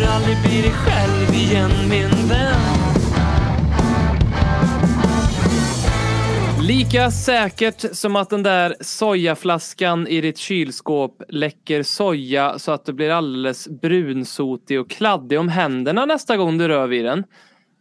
kommer aldrig bli dig själv igen min vän Lika säkert som att den där sojaflaskan i ditt kylskåp läcker soja så att du blir alldeles brunsotig och kladdig om händerna nästa gång du rör vid den.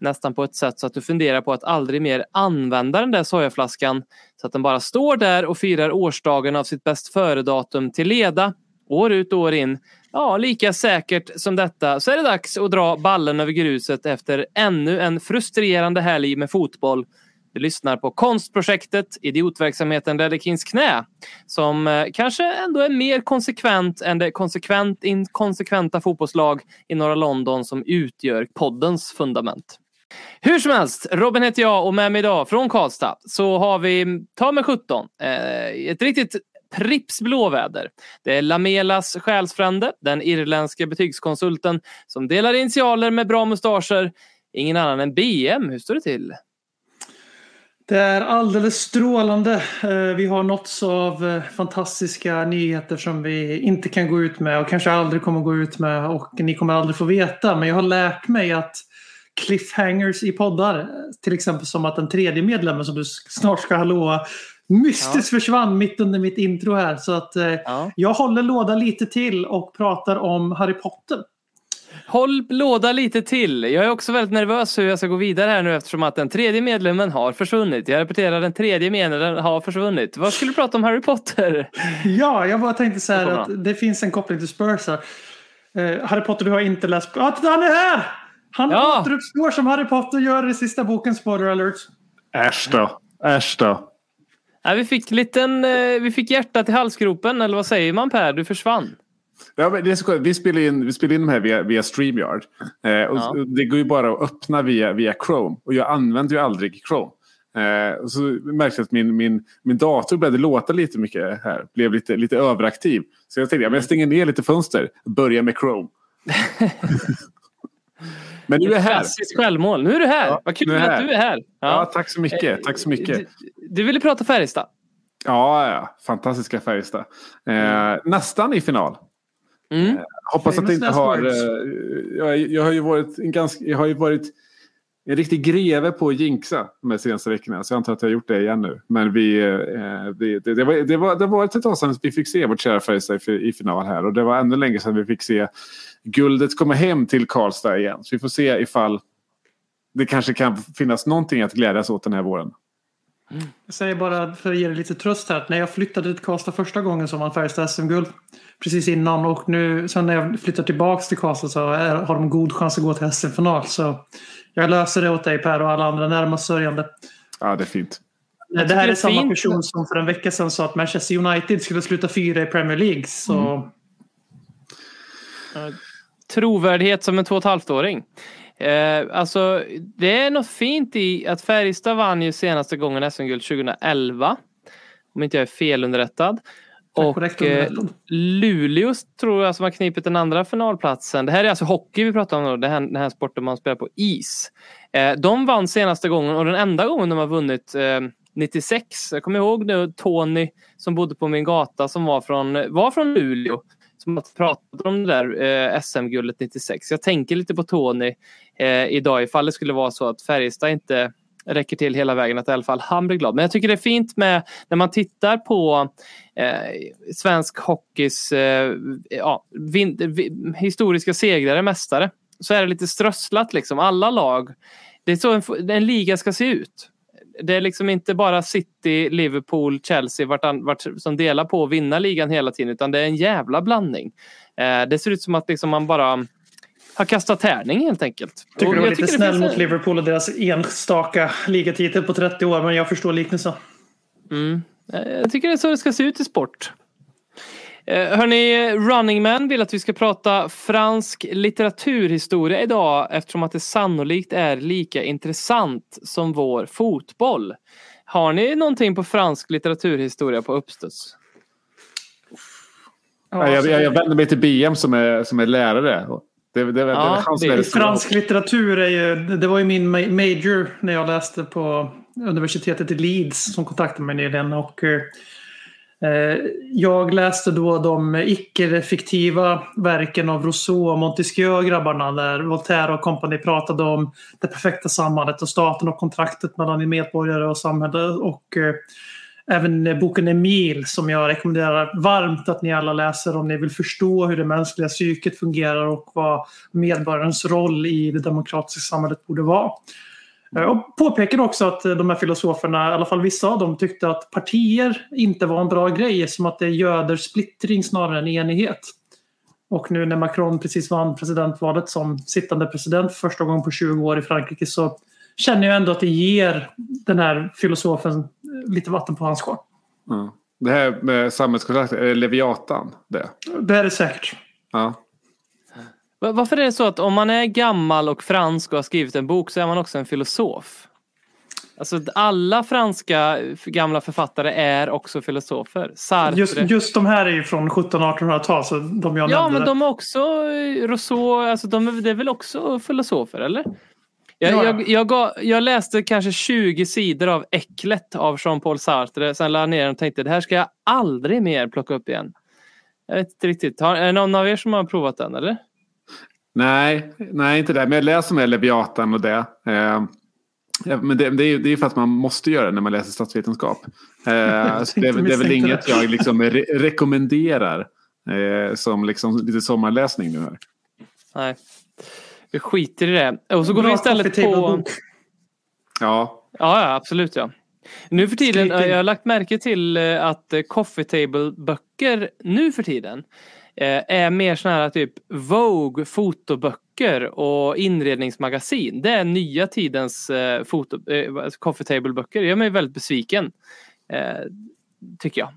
Nästan på ett sätt så att du funderar på att aldrig mer använda den där sojaflaskan så att den bara står där och firar årsdagen av sitt bäst före-datum till leda, år ut och år in. Ja, lika säkert som detta så är det dags att dra ballen över gruset efter ännu en frustrerande helg med fotboll du lyssnar på konstprojektet Idiotverksamheten Redekins knä som eh, kanske ändå är mer konsekvent än det konsekvent inkonsekventa fotbollslag i norra London som utgör poddens fundament. Hur som helst, Robin heter jag och med mig idag från Karlstad så har vi, ta med eh, 17, ett riktigt Pripps blåväder. Det är Lamelas själsfrände, den irländska betygskonsulten som delar initialer med bra mustascher. Ingen annan än BM. Hur står det till? Det är alldeles strålande. Eh, vi har nåtts av eh, fantastiska nyheter som vi inte kan gå ut med och kanske aldrig kommer gå ut med och ni kommer aldrig få veta. Men jag har lärt mig att cliffhangers i poddar, eh, till exempel som att den tredje medlemmen som du snart ska hallåa mystiskt försvann mitt under mitt intro här. Så att eh, Ja. jag håller låda lite till och pratar om Harry Potter. Håll låda lite till. Jag är också väldigt nervös hur jag ska gå vidare här nu eftersom att den tredje medlemmen har försvunnit. Jag repeterar, den tredje medlemmen har försvunnit. Vad skulle du prata om Harry Potter? Ja, jag bara tänkte så här att det finns en koppling till Spurs här. Eh, Harry Potter, du har inte läst... Ah, titta, han är här! Han Ja. återuppstår som Harry Potter gör i sista boken, spoiler alert. Äsch då. Äsch då. Ja, vi, fick liten, eh, vi fick hjärtat i halsgropen, eller vad säger man Per? Du försvann. Ja, men det är så. Vi spelar in, vi spelar in de här via, via StreamYard. Eh, och Ja. Det går ju bara att öppna via, via Chrome. Och jag använder ju aldrig Chrome. Eh, och så märkte jag att min, min, min dator började låta lite mycket här. Blev lite, lite överaktiv. Så jag tänkte men jag stänger ner lite fönster. Börjar med Chrome. men nu är här. Klassiskt självmål. Nu är du här. Ja, vad kul nu är jag att här. du är här. Ja, tack så mycket. Tack så mycket. Du, du ville prata Färjestad. Ja, ja. fantastiska Färjestad. Eh, nästan i final. Mm. Hoppas att det inte Famous har... eh, Jag, jag har ju varit en ganska... Jag har ju varit en riktig greve på att jinxa de här senaste veckorna. Så jag antar att jag har gjort det igen nu. Men vi... Eh, vi det, det, var, det, var, det var ett tag sedan vi fick se vårt kära Färjestad i, i final här. Och det var ännu längre sedan vi fick se guldet komma hem till Karlstad igen. Så vi får se ifall det kanske kan finnas någonting att glädjas åt den här våren. Jag säger bara för att ge dig lite tröst här. att När jag flyttade till Karlstad första gången så vann Färjestad SM-guld. Precis innan och nu sen när jag flyttar tillbaks till Karlstad så är, har de god chans att gå till SM-final. Så jag löser det åt dig Per och alla andra närmast sörjande. Ja, det är fint. Det här är är samma fint. person som för en vecka sedan sa att Manchester United skulle sluta fyra i Premier League. Så Trovärdighet som en två och ett halvt-åring. Eh, alltså, det är något fint i att Färjestad vann ju senaste gången SM-guld 2011. Om inte jag är felunderrättad. Och eh. Luleå tror jag som har knipit den andra finalplatsen. Det här är alltså hockey vi pratar om nu. Det här, den här sporten man spelar på is. Eh, de vann senaste gången och den enda gången de har vunnit eh, 96. Jag kommer ihåg nu Tony som bodde på min gata som var från, var från Luleå. Som har pratat om det där eh, SM-guldet 96. Jag tänker lite på Tony eh, idag ifall det skulle vara så att Färjestad inte räcker till hela vägen att i alla fall han blir glad. Men jag tycker det är fint med när man tittar på eh, svensk hockeys eh, ja, vin, vi, historiska segrare, mästare. Så är det lite strösslat liksom. Alla lag. Det är så en, en liga ska se ut. Det är liksom inte bara City, Liverpool, Chelsea vart, vart, som delar på att vinna ligan hela tiden utan det är en jävla blandning. Eh, det ser ut som att liksom man bara har kastat tärning helt enkelt. tycker Och du var jag lite snäll finns mot Liverpool och deras enstaka ligatitel på 30 år. Men jag förstår liknelsen. Mm. Eh, Jag tycker det är så det ska se ut i sport. Eh, Hörni, Running Man vill att vi ska prata fransk litteraturhistoria idag eftersom att det sannolikt är lika intressant som vår fotboll. Har ni någonting på fransk litteraturhistoria på uppstuds? Ja, jag, jag, jag vänder mig till BM som är, som är lärare. Det, det, det, det Ja, det det. Fransk litteratur är ju, det var ju min ma- major när jag läste på universitetet i Leeds som kontaktade mig nyligen. Och, eh, Eh, jag läste då de icke-fiktiva verken av Rousseau och Montesquieu och grabbarna där Voltaire och kompani pratade om det perfekta samhället och staten och kontraktet mellan medborgare och samhälle. Och eh, även boken Emil som jag rekommenderar varmt att ni alla läser om ni vill förstå hur det mänskliga psyket fungerar och vad medborgarens roll i det demokratiska samhället borde vara. Eh, Och påpekar också att eh, de här filosoferna, i alla fall vissa av dem, tyckte att partier inte var en bra grej som att det göder splittring snarare än enighet. Och nu när Macron precis vann presidentvalet som sittande president för första gången på 20 år i Frankrike så känner jag ändå att det ger den här filosofen eh, lite vatten på hans kvar. Ja. Det här med samhällskontrakt, är det Leviatan det? Det är det säkert. Ja. Va- Varför är det så att om man är gammal och fransk och har skrivit en bok så är man också en filosof? Alltså alla franska gamla författare är också filosofer. Sartre. Just, just de här är ju från 1700-1800-tal så de jag ja, nämnde. men de är också eh, Rousseau, alltså de är, det är väl också filosofer, eller? Jag, Ja, ja. jag, jag, gav, jag läste kanske 20 sidor av Äcklet av Jean-Paul Sartre. Sen la jag ner den och tänkte det här ska jag aldrig mer plocka upp igen. Jag vet inte riktigt. Har, är det någon av er som har provat den, eller? Nej, nej, inte det. Men jag läser med Leviatan och det. Eh, men det, det, är, ju- det är för att man måste göra det när man läser statsvetenskap. Eh, så det, är- det är väl inget det. jag liksom re rekommenderar eh, som liksom lite sommarläsning nu här. Nej. Vi skiter i det. Och så går vi istället på... Ja, Ja, absolut ja. Nu för tiden, jag har lagt märke till eh, att coffee table-böcker nu för tiden är mer såna här typ Vogue fotoböcker och inredningsmagasin. Det är nya tidens eh, foto, eh, coffee table-böcker. Det gör mig väldigt besviken. Eh, tycker jag.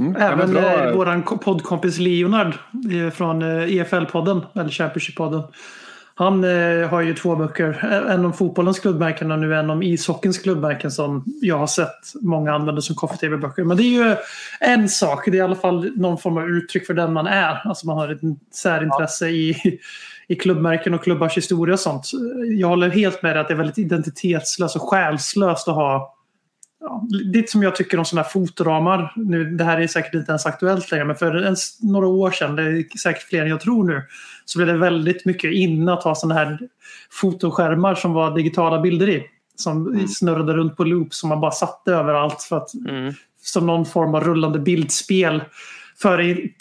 mm, ja, men Även bra. eh, våran ko- poddkompis Leonard eh, från eh, EFL-podden, eller Championship-podden. Han eh, har ju två böcker. Eh, en om fotbollens klubbmärken och nu en om ishockeyns klubbmärken som jag har sett många använder som coffee-tv-böcker. Men det är ju en sak. Det är i alla fall någon form av uttryck för den man är. Alltså man har ett särintresse i, i klubbmärken och klubbars historia och sånt. Jag håller helt med dig att det är väldigt identitetslöst och själslöst att ha ja, lite som jag tycker om sådana här fotoramar. Nu, det här är säkert inte ens aktuellt längre, men för en, några år sedan, det är säkert fler än jag tror nu, så blev det väldigt mycket inne att ha sådana här fotoskärmar som var digitala bilder i. Som snurrade runt på loop som man bara satte överallt för att, Mm. som någon form av rullande bildspel.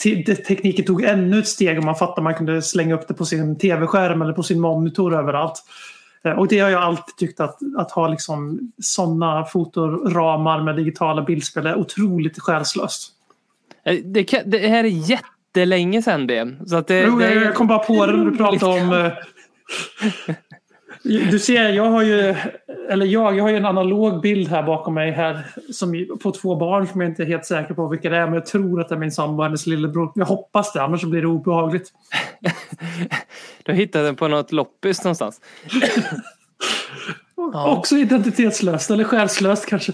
Te- tekniken tog ännu ett steg och man fattade man kunde slänga upp det på sin tv-skärm eller på sin monitor överallt. Eh, Och det har jag alltid tyckt att, att ha liksom sådana fotoramar med digitala bildspel är otroligt själslöst. Eh, Det, kan, det här är jättelänge sedan det. Så att det, Jo, det jag kom bara på det när du pratade om... Du ser, jag har ju, eller jag, jag har ju en analog bild här bakom mig här som, på två barn som jag inte är helt säker på vilka det är. Men jag tror att det är min sambo och hennes lillebror. Jag hoppas det, annars så blir det obehagligt. Du hittade den på något loppis någonstans. Ja. Också identitetslöst, eller själslöst kanske.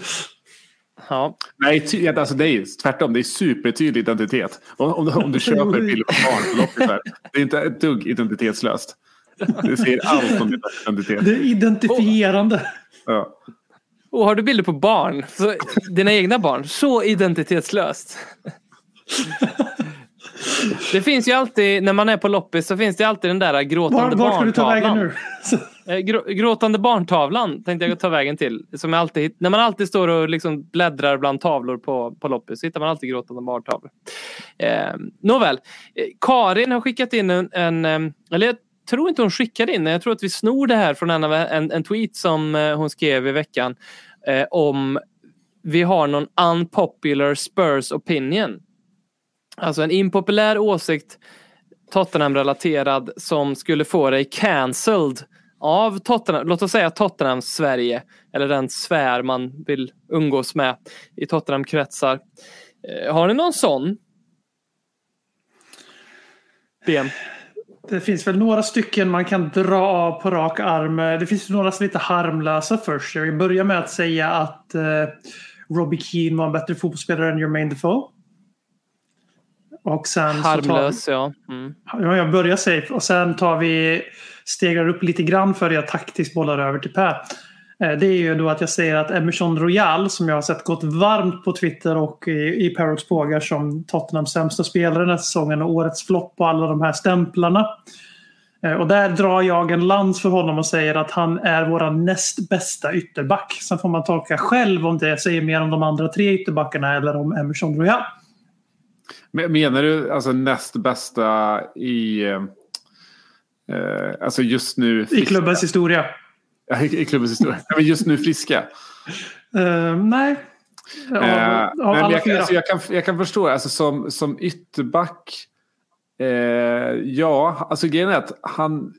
Ja. Nej, alltså det är tvärtom. Det är supertydlig identitet. Om, om, du- om du köper bilder på barn på loppisar. Det är inte ett dugg identitetslöst. Det säger allt om din identitet. Det är identifierande. Ja. Och har du bilder på barn, så, dina egna barn, så identitetslöst. Det finns ju alltid, när man är på loppis så finns det alltid den där Var, gråtande var ska du ta vägen barntavlan. nu? Eh, grå, gråtande barntavlan tänkte jag ta vägen till. Som jag alltid, när man alltid står och liksom bläddrar bland tavlor på, på loppis så hittar man alltid gråtande barntavlor. Eh, nåväl, eh, Karin har skickat in en, en eh, eller jag tror inte hon skickade in, jag tror att vi snor det här från en, en, en tweet som eh, hon skrev i veckan eh, om vi har någon unpopular Spurs opinion. Alltså en impopulär åsikt Tottenham-relaterad som skulle få dig cancelled av Tottenham, låt oss säga Tottenham Sverige eller den sfär man vill umgås med i Tottenham-kretsar. Eh, har ni någon sån? Ben. Det finns väl några stycken man kan dra av på rak arm. Det finns några som är lite harmlösa först. Jag vill börja med att säga att eh, Robbie Keane var en bättre fotbollsspelare än Jermaine Defoe. Och sen Harmlös, ja. Mm. ja. Jag börjar safe. Och sen tar vi stegrar upp lite grann för jag taktiskt bollar över till Per. Eh, Det är ju då att jag säger att Emerson Royal som jag har sett gått varmt på Twitter och i, i Parrots pågar som Tottenhams sämsta spelare den här säsongen och årets flopp på alla de här stämplarna. Eh, Och där drar jag en lans för honom och säger att han är våra näst bästa ytterback. Sen får man tolka själv om det säger mer om de andra tre ytterbackarna eller om Emerson Royal. Men- Menar du alltså näst bästa i... eh, alltså just nu... I klubbens historia. Ja, i, klubbens historia. Men just nu friska. Eh, nej. Av, Eh, av nej, men alla jag, kan- fyra. alltså, jag, kan, jag kan förstå, alltså, som, som ytterback. Eh, ja, alltså grejen är att han...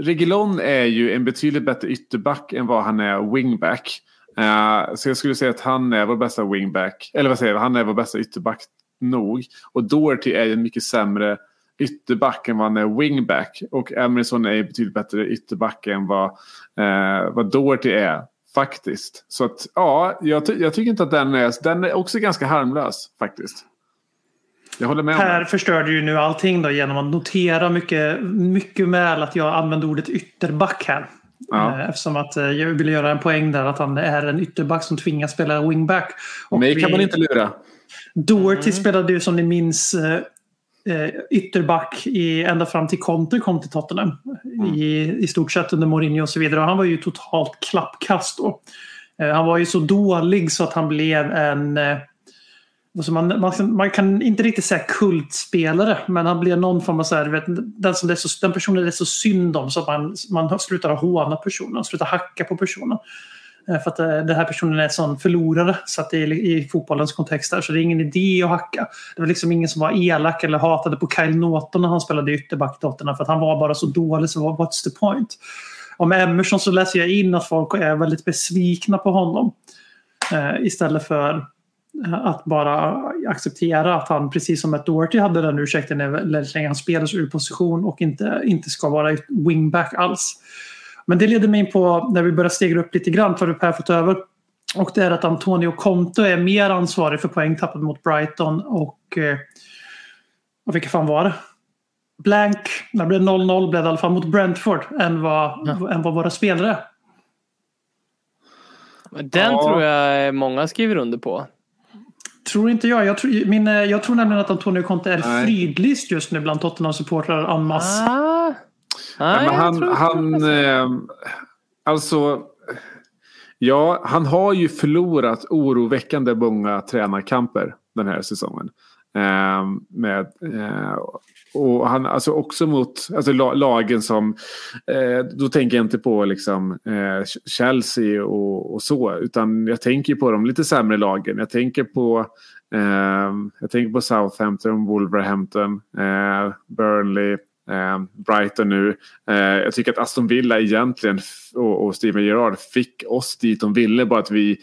Reguilon är ju en betydligt bättre ytterback än vad han är wingback. Eh, så jag skulle säga att han är vår bästa wingback. Eller vad säger jag? Han är vår bästa ytterback nog. Och Doherty är ju en mycket sämre ytterback än vad han är wingback. Och Emerson är betydligt bättre ytterback än vad, eh, vad Doherty är. Faktiskt. Så att ja, jag, ty- jag tycker inte att den är... Den är också ganska harmlös faktiskt. Jag håller med Per förstörde ju nu allting då genom att notera mycket, mycket väl att jag använde ordet ytterback här. Ja. Eh, Eftersom att eh, jag ville göra en poäng där att han är en ytterback som tvingas spela wingback. Och Mig kan vi- man inte lura. Doherty spelade ju som ni minns eh, ytterback i, ända fram till Conte kom till Tottenham. I, I stort sett under Mourinho och så vidare. Och han var ju totalt klappkast då. Eh, han var ju så dålig så att han blev en... Eh, alltså man, man, man kan inte riktigt säga kultspelare men han blev någon form av så här, vet, den, som det så, den personen det är så synd om så att man, man slutar håna personen, slutar hacka på personen. Eh, för att eh, den här personen är en sån förlorare så att det är i fotbollens kontext där. Så det är ingen idé att hacka. Det var liksom ingen som var elak eller hatade på Kyle Norton när han spelade ytterback för att han var bara så dålig så what's the point? Och med Emerson så läser jag in att folk är väldigt besvikna på honom. Eh, istället för eh, att bara acceptera att han precis som att Doherty hade den ursäkten väldigt länge han spelar ur position och inte, inte ska vara wingback alls. Men det leder mig in på när vi börjar stegra upp lite grann för Per fått över. Och det är att Antonio Conte är mer ansvarig för poängtappet mot Brighton och... Eh, och vilka fan var det? Blank, när det blev 0-0 blev det i alla fall mot Brentford än vad, än vad våra spelare Den Ja. tror jag många skriver under på. Tror inte jag. Jag tror, min, eh, jag tror nämligen att Antonio Conte är Nej. fridlyst just nu bland Tottenham-supportrar en masse. Ah. Nej, men han, han eh, alltså, ja, han har ju förlorat oroväckande många tränarkamper den här säsongen. Eh, med, eh, och han, alltså också mot alltså, la- lagen som, eh, då tänker jag inte på liksom, eh, Chelsea och, och så, utan jag tänker på de lite sämre lagen. Jag tänker på eh, jag tänker på Southampton, Wolverhampton, eh, Burnley, Eh, Brighton nu. Eh, jag tycker att Aston Villa egentligen och, och Steven Gerrard fick oss dit de ville. Bara att vi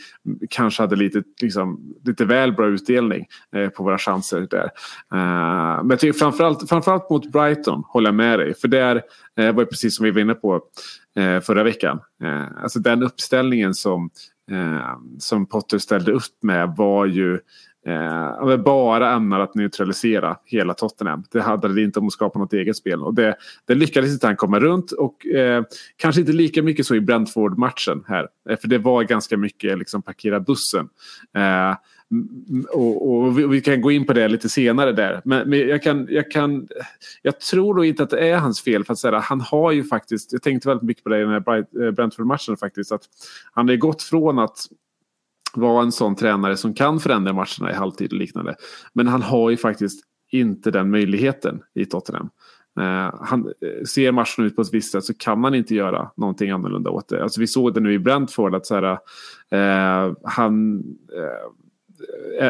kanske hade lite, liksom, lite väl bra utdelning eh, på våra chanser där. Men jag tycker framförallt, framförallt mot Brighton håller jag med dig. För där var det precis som vi var inne på förra veckan. Alltså den uppställningen som, som Potter ställde upp med var ju Eh, bara ämnar att neutralisera hela Tottenham. Det handlade inte om att skapa något eget spel. Och det, det lyckades inte han komma runt. Och eh, kanske inte lika mycket så i Brentford-matchen här. Eh, för det var ganska mycket liksom parkera bussen. Eh, och, och vi, vi kan gå in på det lite senare där. Men, men jag, kan, jag, kan, jag tror då inte att det är hans fel. För att säga, han har ju faktiskt, jag tänkte väldigt mycket på det i den här eh, Brentford-matchen faktiskt. Att han har ju gått från att vara en sån tränare som kan förändra matcherna i halvtid och liknande. Men han har ju faktiskt inte den möjligheten i Tottenham. Eh, han eh, ser matchen ut på ett visst sätt så kan man inte göra någonting annorlunda åt det. Alltså vi såg det nu i Brentford att så här, eh, han eh,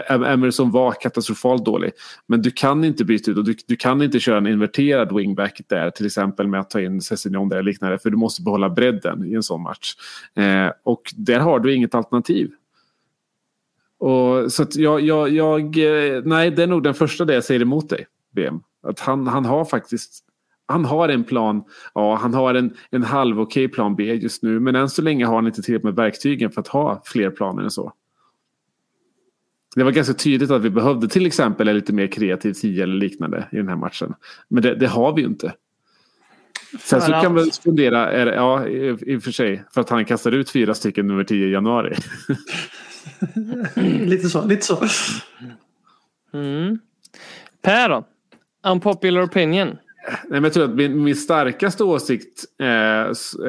Emerson var katastrofalt dålig. Men du kan inte byta ut och du, du kan inte köra en inverterad wingback där till exempel med att ta in Cessignon där liknande. För du måste behålla bredden i en sån match. Eh, och där har du inget alternativ. Och, så jag, jag, jag, eh, nej, det är nog den första det jag säger emot dig, BM. Att han, han har faktiskt han har en plan, ja han har en, en halv okej plan B just nu men än så länge har han inte tillräckligt med verktygen för att ha fler planer än så. Det var ganska tydligt att vi behövde till exempel en lite mer kreativ tia eller liknande i den här matchen. Men det, det har vi ju inte. Sen så kan man fundera, är, ja i, i och för sig, för att han kastar ut fyra stycken nummer 10 i januari. Lite så. Lite så. Mm. Per då? Unpopular opinion. Nej, men jag tror att min, min starkaste åsikt eh,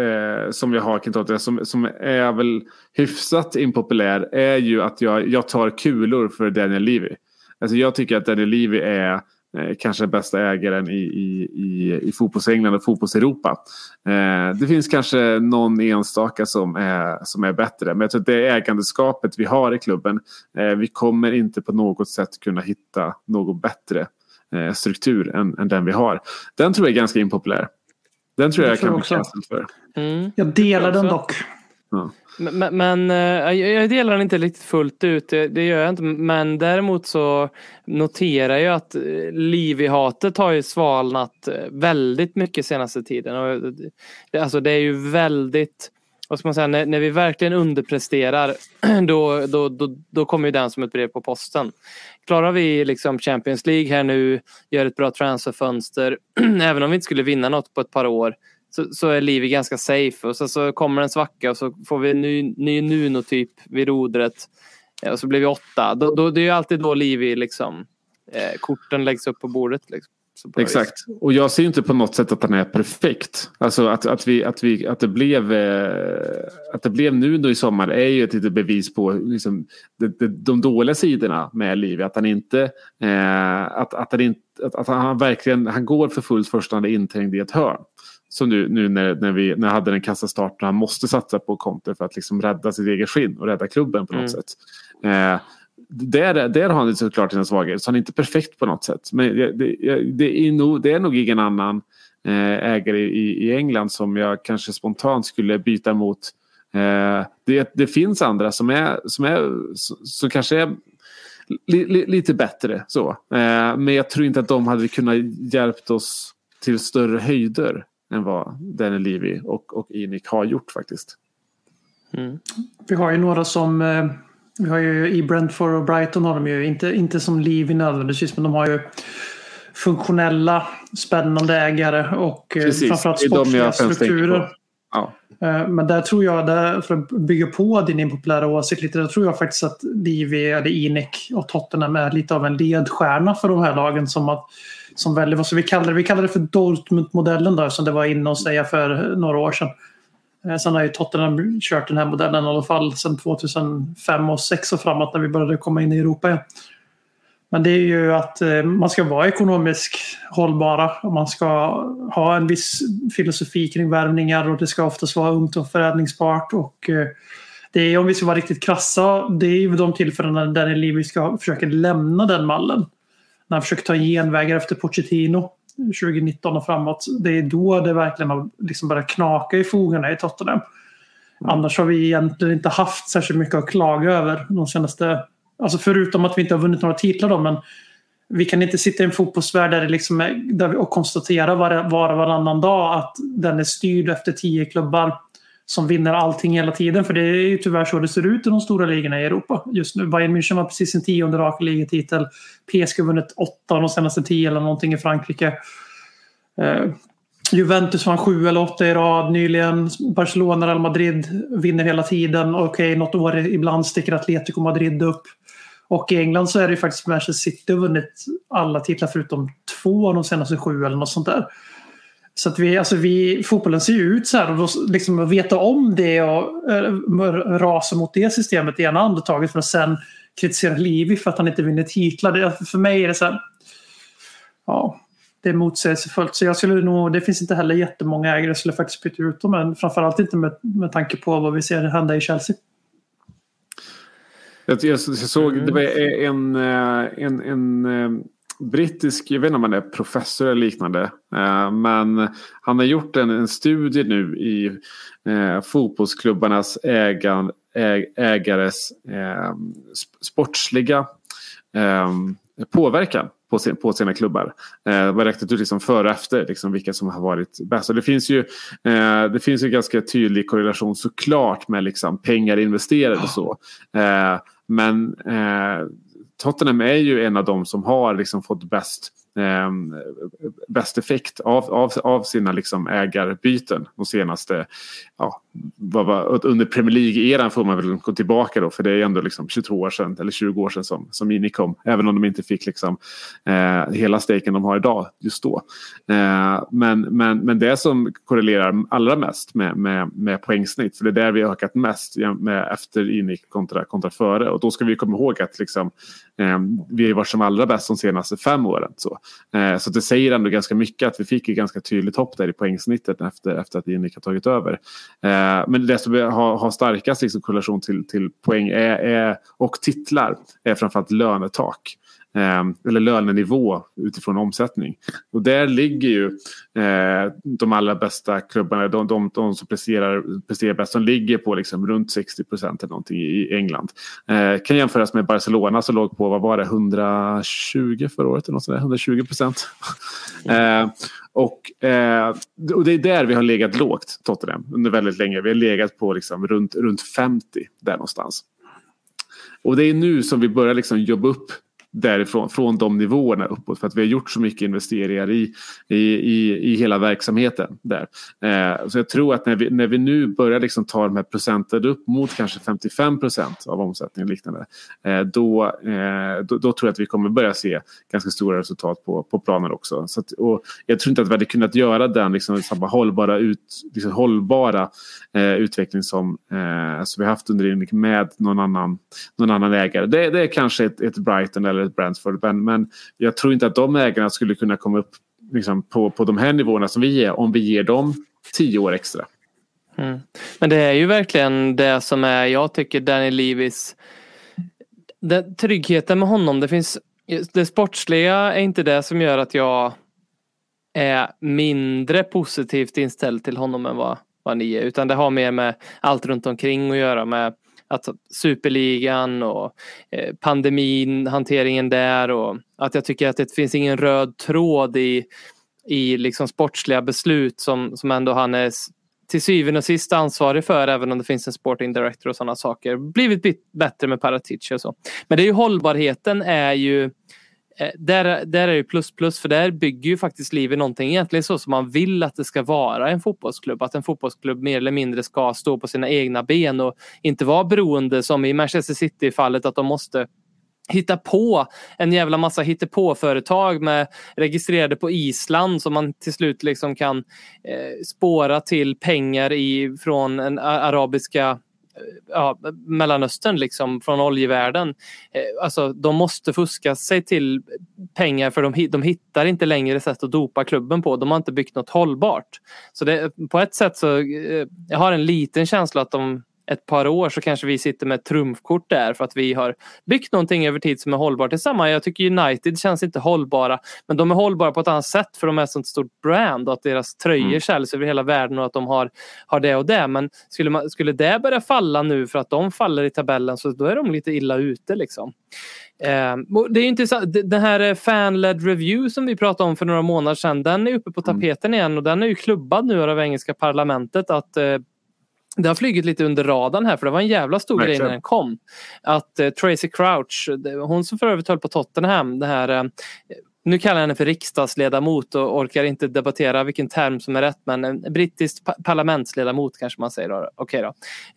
eh, som jag har kring som, som är väl hyfsat impopulär, är ju att jag, jag tar kulor för Daniel Levy. Alltså jag tycker att Daniel Levy är eh, kanske den bästa ägaren i, i, i, i fotbolls-England och fotbolls-Europa. Eh, det finns kanske någon enstaka som är, som är bättre, men jag tror att det ägandeskapet vi har i klubben, eh, vi kommer inte på något sätt kunna hitta något bättre eh, struktur än, än den vi har. Den tror jag är ganska impopulär. Den tror jag, Jag tror kan bli också. cancelled för. Mm. Jag delar den också. dock. Men, eh, men- men jag delar den inte riktigt fullt ut, det, det gör jag inte. Men däremot så noterar jag att eh, Livi-hatet har ju svalnat eh, väldigt mycket senaste tiden. Och det, alltså det är ju väldigt, vad ska man säga, när, när vi verkligen underpresterar då, då, då, då kommer ju den som ett brev på posten. Klarar vi liksom Champions League här nu, gör ett bra transferfönster, även om vi inte skulle vinna något på ett par år, så, så är Livi ganska safe och så, så kommer en svacka och så får vi en ny, ny Nuno-typ vid rodret eh, och så blir vi åtta. Då, då, det är ju alltid då Livi liksom, eh, korten läggs upp på bordet. Liksom. Exakt. Och jag ser inte på något sätt att han är perfekt. Alltså att, att, vi, att, vi, att, det, blev, eh, att det blev nu då i sommar är ju ett litet bevis på liksom, de, de, de dåliga sidorna med Livi. Att han inte... Eh, att, att, han inte att, att han verkligen han går för fullt först när han är inträngd i ett hörn. Som nu, nu när, när vi när jag hade den kassastart när han måste satsa på Conte för att liksom rädda sitt eget skinn och rädda klubben på något Mm. sätt. Eh, där, där har han såklart sina svagheter, så han är inte perfekt på något sätt. Men det, det, det, är, nog, det är nog ingen annan eh, ägare i, i England som jag kanske spontant skulle byta mot. Eh, det, det finns andra som, är, som, är, som kanske är li, li, lite bättre. Så. Eh, men jag tror inte att de hade kunnat hjälpt oss till större höjder än vad Daniel Levy och, och Inik har gjort faktiskt. Mm. Vi har ju några som... eh, Vi har ju i Brentford och Brighton har de ju inte, inte som Levi nödvändigtvis men de har ju funktionella, spännande ägare och eh, Precis, framförallt sportsliga strukturer. Ja. Eh, Men där tror jag, där, för att bygga på din impopulära åsikt lite, där tror jag faktiskt att Livi, eller Inek och Tottenham är lite av en ledstjärna för de här lagen som, att, som väldigt, vad ska vi kalla det? Vi kallar det för Dortmund-modellen då, som det var inne och säga för eh, några år sedan. Eh, sen har ju Tottenham kört den här modellen i alla fall sedan 2005 och 2006 och framåt när vi började komma in i Europa igen. Men det är ju att eh, man ska vara ekonomiskt hållbara och man ska ha en viss filosofi kring värvningar och det ska oftast vara ungt och förädlingsbart. Och, det är, om vi ska vara riktigt krassa, det är ju de tillfällena där vi ska försöka lämna den mallen. När han försöker ta genvägar efter Pochettino 2019 och framåt. Det är då det verkligen har liksom börjat knaka i fogarna i Tottenham. Annars har vi egentligen inte haft särskilt mycket att klaga över de senaste... Alltså förutom att vi inte har vunnit några titlar då, men vi kan inte sitta i en fotbollsvärld där, det liksom är, där vi, och konstatera var, var och varannan dag att den är styrd efter tio klubbar som vinner allting hela tiden. För det är ju tyvärr så det ser ut i de stora ligorna i Europa just nu. Bayern München var precis sin tionde raka ligatitel. PSG har vunnit åtta av de senaste tio eller någonting i Frankrike. Eh, Juventus vann sju eller åtta i rad nyligen. Barcelona, Real Madrid vinner hela tiden. Okej, något år ibland sticker Atletico Madrid upp. Och i England så är det ju faktiskt Manchester City har vunnit alla titlar förutom två av de senaste sju eller något sånt där. Så att vi, alltså vi, fotbollen ser ju ut så här och då liksom att veta om det och eh, äh, rasa mot det systemet i ena andetaget för att sen kritisera Livi för att han inte vinner titlar. Det, för mig är det så här, ja, det är motsägelsefullt. Så jag skulle nog, det finns inte heller jättemånga ägare som skulle faktiskt byta ut dem, men framförallt inte med, med tanke på vad vi ser hända i Chelsea. Jag, jag, jag såg, det var en, eh, en, en eh, brittisk, jag vet inte om han är professor eller liknande. Eh, men han har gjort en, en studie nu i eh, fotbollsklubbarnas ägan, äg, ägares eh, sportsliga eh, påverkan på, sin, på sina klubbar. Eh, var räknat ut liksom före och efter liksom vilka som har varit bäst. Och det, finns ju, eh, det finns ju ganska tydlig korrelation såklart med liksom pengar investerade och så. Eh, men eh, Tottenham är ju en av de som har liksom fått bäst eh, bäst effekt av, av, av sina liksom ägarbyten de senaste, ja, vad var, under Premier League-eran får man väl gå tillbaka då för det är ändå liksom 22 år sedan eller 20 år sedan som, som Mini kom. Även om de inte fick liksom, eh, hela steken de har idag just då. Eh, men, men, men det som korrelerar allra mest med, med, med poängsnitt, för det är där vi har ökat mest med, efter Ini kontra, kontra före. Och då ska vi komma ihåg att liksom, eh, vi har varit som allra bäst de senaste fem åren. Så, Eh, så det säger ändå ganska mycket att vi fick ett ganska tydligt hopp där i poängsnittet efter, efter att Inik har tagit över. Eh, men det som har, har starkast liksom korrelation till, till poäng är, är, och titlar är framförallt lönetak. Eh, eller lönenivå utifrån omsättning. Och där ligger ju eh, de allra bästa klubbarna, de, de, de som presterar, presterar bäst, som ligger på liksom runt 60 procent eller någonting i England. Eh, kan jämföras med Barcelona som låg på, vad var det, 120 förra året, eller något sådär, 120 procent. eh, och, eh, och det är där vi har legat lågt, Tottenham, under väldigt länge. Vi har legat på liksom runt, runt 50 där någonstans. Och det är nu som vi börjar liksom jobba upp därifrån, från de nivåerna uppåt. För att vi har gjort så mycket investeringar i, i, i, i hela verksamheten där. Eh, så jag tror att när vi, när vi nu börjar liksom ta de här procenten upp mot kanske 55 procent av omsättningen och liknande. Eh, då, eh, då, då, tror jag att vi kommer börja se ganska stora resultat på, på planen också. Så att, och jag tror inte att vi hade kunnat göra den liksom, samma hållbara, ut, liksom, hållbara eh, utveckling som, eh, som vi haft under med någon annan, någon annan ägare. Det, det är kanske ett, ett Brighton eller ett Brentford. Men, men jag tror inte att de ägarna skulle kunna komma upp liksom, på, på de här nivåerna som vi är om vi ger dem tio år extra. Mm. Men det är ju verkligen det som är, jag tycker Danny Levis, den, tryggheten med honom, det finns, det sportsliga är inte det som gör att jag är mindre positivt inställd till honom än vad, vad ni är. Utan det har mer med allt runt omkring att göra med att superligan och eh, pandemin, hanteringen där och att jag tycker att det finns ingen röd tråd i, i liksom sportsliga beslut som, som ändå han är till syvende och sist ansvarig för även om det finns en sporting director och sådana saker. Blivit bättre med Paratici och så. Men det är ju hållbarheten är ju Eh, Eh, där, där är det plus plus för där bygger ju faktiskt livet någonting egentligen så som man vill att det ska vara en fotbollsklubb. Att en fotbollsklubb mer eller mindre ska stå på sina egna ben och inte vara beroende som i Manchester City fallet att de måste hitta på en jävla massa hittepå-företag med registrerade på Island som man till slut liksom kan eh, spåra till pengar i, från en arabiska Eh, ja, Mellanöstern liksom från oljevärlden. Eh, alltså de måste fuska sig till pengar för de, de hittar inte längre sätt att dopa klubben på. De har inte byggt något hållbart. Så det, på ett sätt så eh, jag har en liten känsla att de ett par år så kanske vi sitter med ett trumfkort där för att vi har byggt någonting över tid som är hållbart. Detsamma, jag tycker United känns inte hållbara men de är hållbara på ett annat sätt för de är ett sånt stort brand och att deras tröjor mm. säljs över hela världen och att de har, har det och det. Men skulle, man, skulle det börja falla nu för att de faller i tabellen så då är de lite illa ute liksom. Eh, det är intressant. Den här fan-led review som vi pratade om för några månader sedan den är uppe på mm. tapeten igen och den är ju klubbad nu av engelska parlamentet att eh, det har flugit lite under radarn här för det var en jävla stor Verkligen. grej när den kom. Att eh, Tracy Crouch, hon som för övrigt höll på Tottenham, det här eh, nu kallar jag henne för riksdagsledamot och orkar inte debattera vilken term som är rätt men en brittisk parlamentsledamot kanske man säger. Då. Okay då.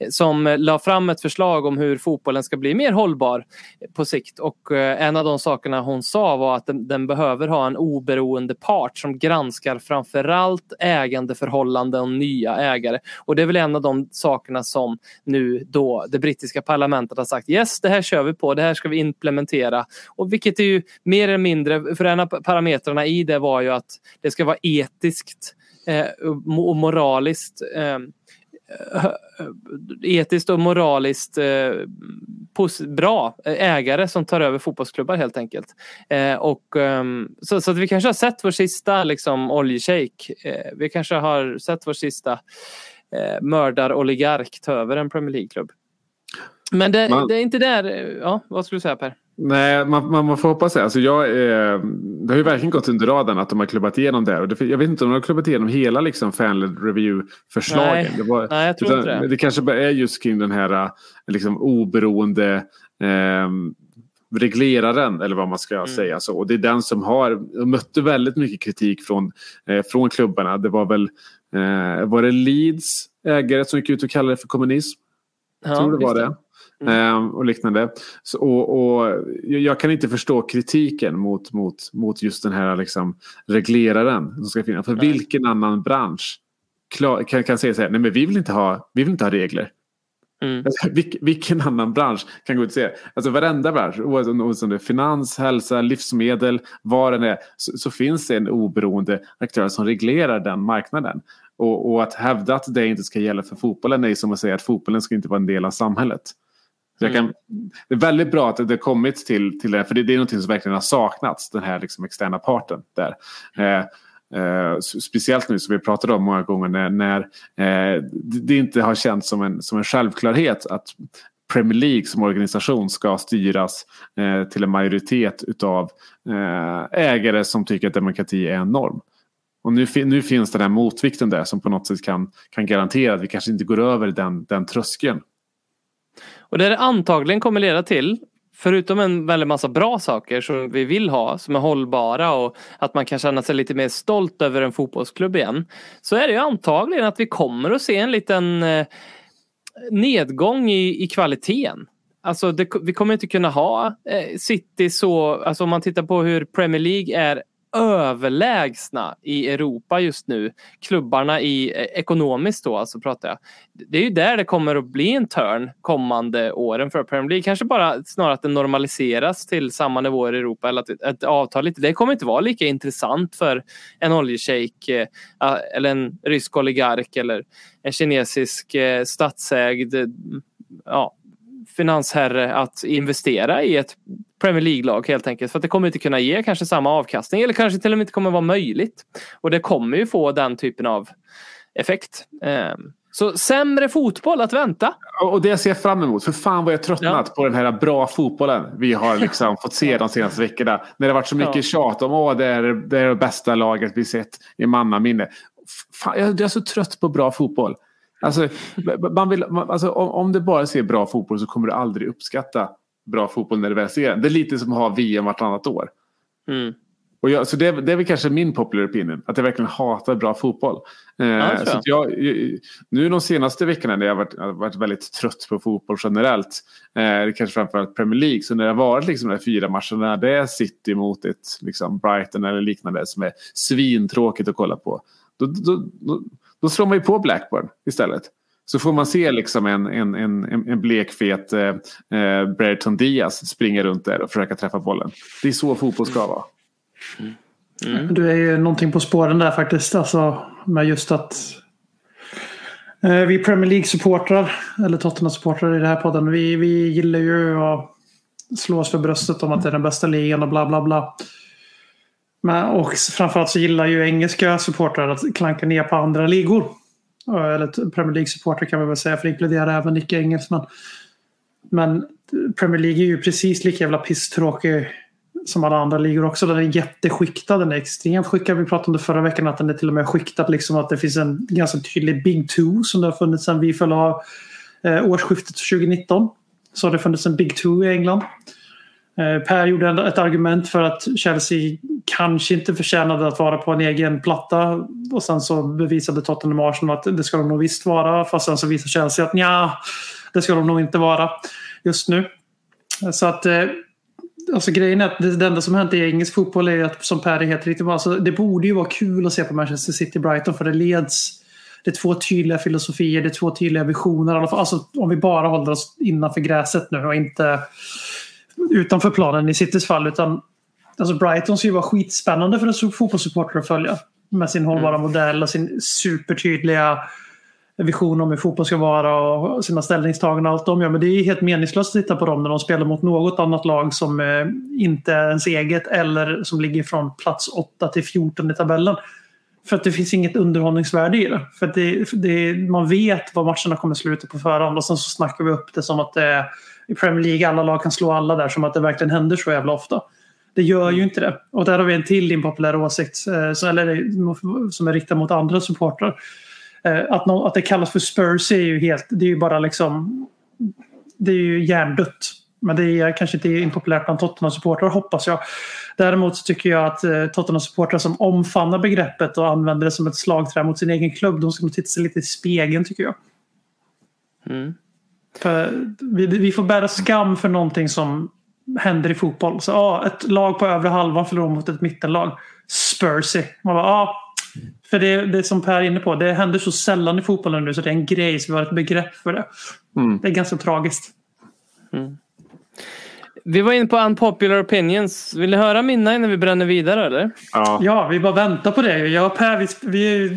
Som la fram ett förslag om hur fotbollen ska bli mer hållbar på sikt och eh, en av de sakerna hon sa var att den, den behöver ha en oberoende part som granskar framförallt ägandeförhållanden och nya ägare. Och det är väl en av de sakerna som nu då det brittiska parlamentet har sagt yes det här kör vi på, det här ska vi implementera. Och vilket är ju mer eller mindre, för en av parametrarna i det var ju att det ska vara etiskt eh, och moraliskt eh, etiskt och moraliskt eh, bra ägare som tar över fotbollsklubbar helt enkelt. Och, eh, så, så, att vi kanske har sett vår sista liksom, oljeshejk. Vi kanske har sett vår sista eh, mördar-oligark ta över en Premier League-klubb. Men det, det, är inte där, ja vad skulle du säga Per? Nej, man, man, man får hoppas det. Alltså jag, eh, det har ju verkligen gått under radarn att de har klubbat igenom det. Och det jag vet inte om de har klubbat igenom hela liksom, fan review-förslagen. Nej. Det, var, Nej, jag tror utan inte det. det kanske bara är just kring den här eh, liksom, oberoende eh, regleraren eller vad man ska Mm. säga. Så. Och det är den som har mötte väldigt mycket kritik från, eh, från klubbarna. Det var väl eh, var det Leeds ägare som gick ut och kallade det för kommunism? Ja, tror det var visst det. Ehm, och liknande. Så, och, och jag kan inte förstå kritiken mot, mot, mot just den här liksom, regleraren som ska finnas. För vilken annan bransch klar, kan, kan säga så här, nej men vi vill inte ha, vi vill inte ha regler. Mm. Alltså, vilk, vilken annan bransch kan gå ut och säga, alltså varenda bransch, oavsett om det är finans, hälsa, livsmedel, vad den är, så, så finns det en oberoende aktör som reglerar den marknaden. Och, och att hävda att det inte ska gälla för fotbollen är som att säga att fotbollen ska inte vara en del av samhället. Så jag kan, det är väldigt bra att det har kommit till, till det, för det, det är något som verkligen har saknats, den här liksom externa parten där. Eh, eh, speciellt nu som vi pratade om många gånger när, när eh, det inte har känts som en, som en självklarhet att Premier League som organisation ska styras eh, till en majoritet utav eh, ägare som tycker att demokrati är en norm. Och nu, nu finns den här motvikten där som på något sätt kan, kan garantera att vi kanske inte går över den, den tröskeln. Och det det antagligen kommer leda till, förutom en väldigt massa bra saker som vi vill ha, som är hållbara och att man kan känna sig lite mer stolt över en fotbollsklubb igen. Så är det ju antagligen att vi kommer att se en liten eh, nedgång i, i kvaliteten. Alltså det, vi kommer inte kunna ha eh, City så, alltså om man tittar på hur Premier League är överlägsna i Europa just nu. Klubbarna i eh, ekonomiskt då, alltså pratar jag. Det är ju där det kommer att bli en turn kommande åren för Premier League. Kanske bara snarare att det normaliseras till samma nivåer i Europa eller att ett avtal lite. Det kommer inte vara lika intressant för en oljeshejk eh, eller en rysk oligark eller en kinesisk eh, statsägd ja, finansherre att investera i ett Premier League-lag helt enkelt. För att det kommer inte kunna ge kanske samma avkastning eller kanske till och med inte kommer vara möjligt. Och det kommer ju få den typen av effekt. Ehm, Så sämre fotboll att vänta. Och det ser jag fram emot. För fan vad jag tröttnat Ja. på den här bra fotbollen vi har liksom fått se de senaste veckorna. När det har varit så mycket Ja. tjat om att det är, det är det bästa laget vi sett i mannaminne. Fan, jag är så trött på bra fotboll. Alltså, man vill, man, alltså, om, om du bara ser bra fotboll så kommer du aldrig uppskatta bra fotboll när du väl ser den. Det är lite som att ha VM vartannat år. Mm. Och jag, så det, är- det är väl kanske min popular opinion. Att jag verkligen hatar bra fotboll. Eh, tror så jag, nu de senaste veckorna när jag har varit, varit väldigt trött på fotboll generellt. Eh, kanske framförallt Premier League. Så när det har varit liksom de här fyra matcherna. Det är City mot ett liksom Brighton eller liknande. Som är svintråkigt att kolla på. Då, då, då, då slår man ju på Blackburn istället. Så får man se liksom en, en, en, en blekfet eh, eh, Brereton Diaz springa runt där och försöka träffa bollen. Det är så fotboll ska vara. Du är ju någonting på spåren där faktiskt. Alltså, med just att eh, vi Premier League-supportrar, eller Tottenham-supportrar i den här podden, vi, vi gillar ju att slå oss för bröstet om att det är den bästa ligan och bla bla bla. Men, och framförallt så gillar ju engelska supportrar att klanka ner på andra ligor. Eh, eller Premier League-supportrar kan man väl säga, för det inkluderar även icke-engelsmän. Men eh, Premier League är ju precis lika jävla pisstråkig som alla andra ligor också. Den är jätteskiktad. Den är extremt skiktad. Vi pratade om det förra veckan att den är till och med skiktad. Liksom att det finns en ganska tydlig Big Two som det har funnits sedan vi föll av eh, årsskiftet 2019. Så har det funnits en Big Two i England. Eh, per gjorde ett argument för att Chelsea kanske inte förtjänade att vara på en egen platta. Och sen så bevisade Tottenham och Arsenal att det ska de nog visst vara. Fast sen så visar Chelsea att ja, det ska de nog inte vara just nu. Så att eh, Alltså grejen är att det, enda som hänt i engelsk fotboll är att som Per är helt riktigt alltså, det borde ju vara kul att se på Manchester City-Brighton för det leds det är två tydliga filosofier, det är två tydliga visioner. Alltså, om vi bara håller oss innanför gräset nu och inte utanför planen i Citys fall. Utan, alltså Brighton ska ju vara skitspännande för en fotbollssupporter att följa. Med sin hållbara modell och sin supertydliga vision om hur fotboll ska vara och sina ställningstaganden och allt de gör. Men det är helt meningslöst att titta på dem när de spelar mot något annat lag som eh, inte är ens eget eller som ligger från plats 8 till 14 i tabellen. För att det finns inget underhållningsvärde i det. För att det, det, man vet vad matcherna kommer sluta på förhand och sen så snackar vi upp det som att det är i Premier League alla lag kan slå alla där som att det verkligen händer så jävla ofta. Det gör ju inte det. Och där har vi en till impopulär åsikt eh, så- eller, som är riktad mot andra supportrar. Eh, Att, att det kallas för Spurs är ju helt, det är ju bara liksom det är ju hjärndött. Men det är kanske inte impopulärt bland Tottenham-supportrar hoppas jag. Däremot så tycker jag att eh, Tottenham-supportrar som omfamnar begreppet och använder det som ett slagträ mot sin egen klubb, de ska nog titta sig lite i spegeln tycker jag. Mm. För vi, vi får bära skam för någonting som händer i fotboll. Så, ja, ett lag på övre halvan förlorar mot ett mittenlag. Spursy. Man bara, ja. För det, det är som Per är inne på, det händer så sällan i fotbollen nu så det är en grej så vi har ett begrepp för det. Mm. Det är ganska tragiskt. Vi var inne på unpopular opinions. Vill ni höra mina innan vi bränner vidare eller? Ja. Ja, vi bara väntar på det. Jag och Per, vi, vi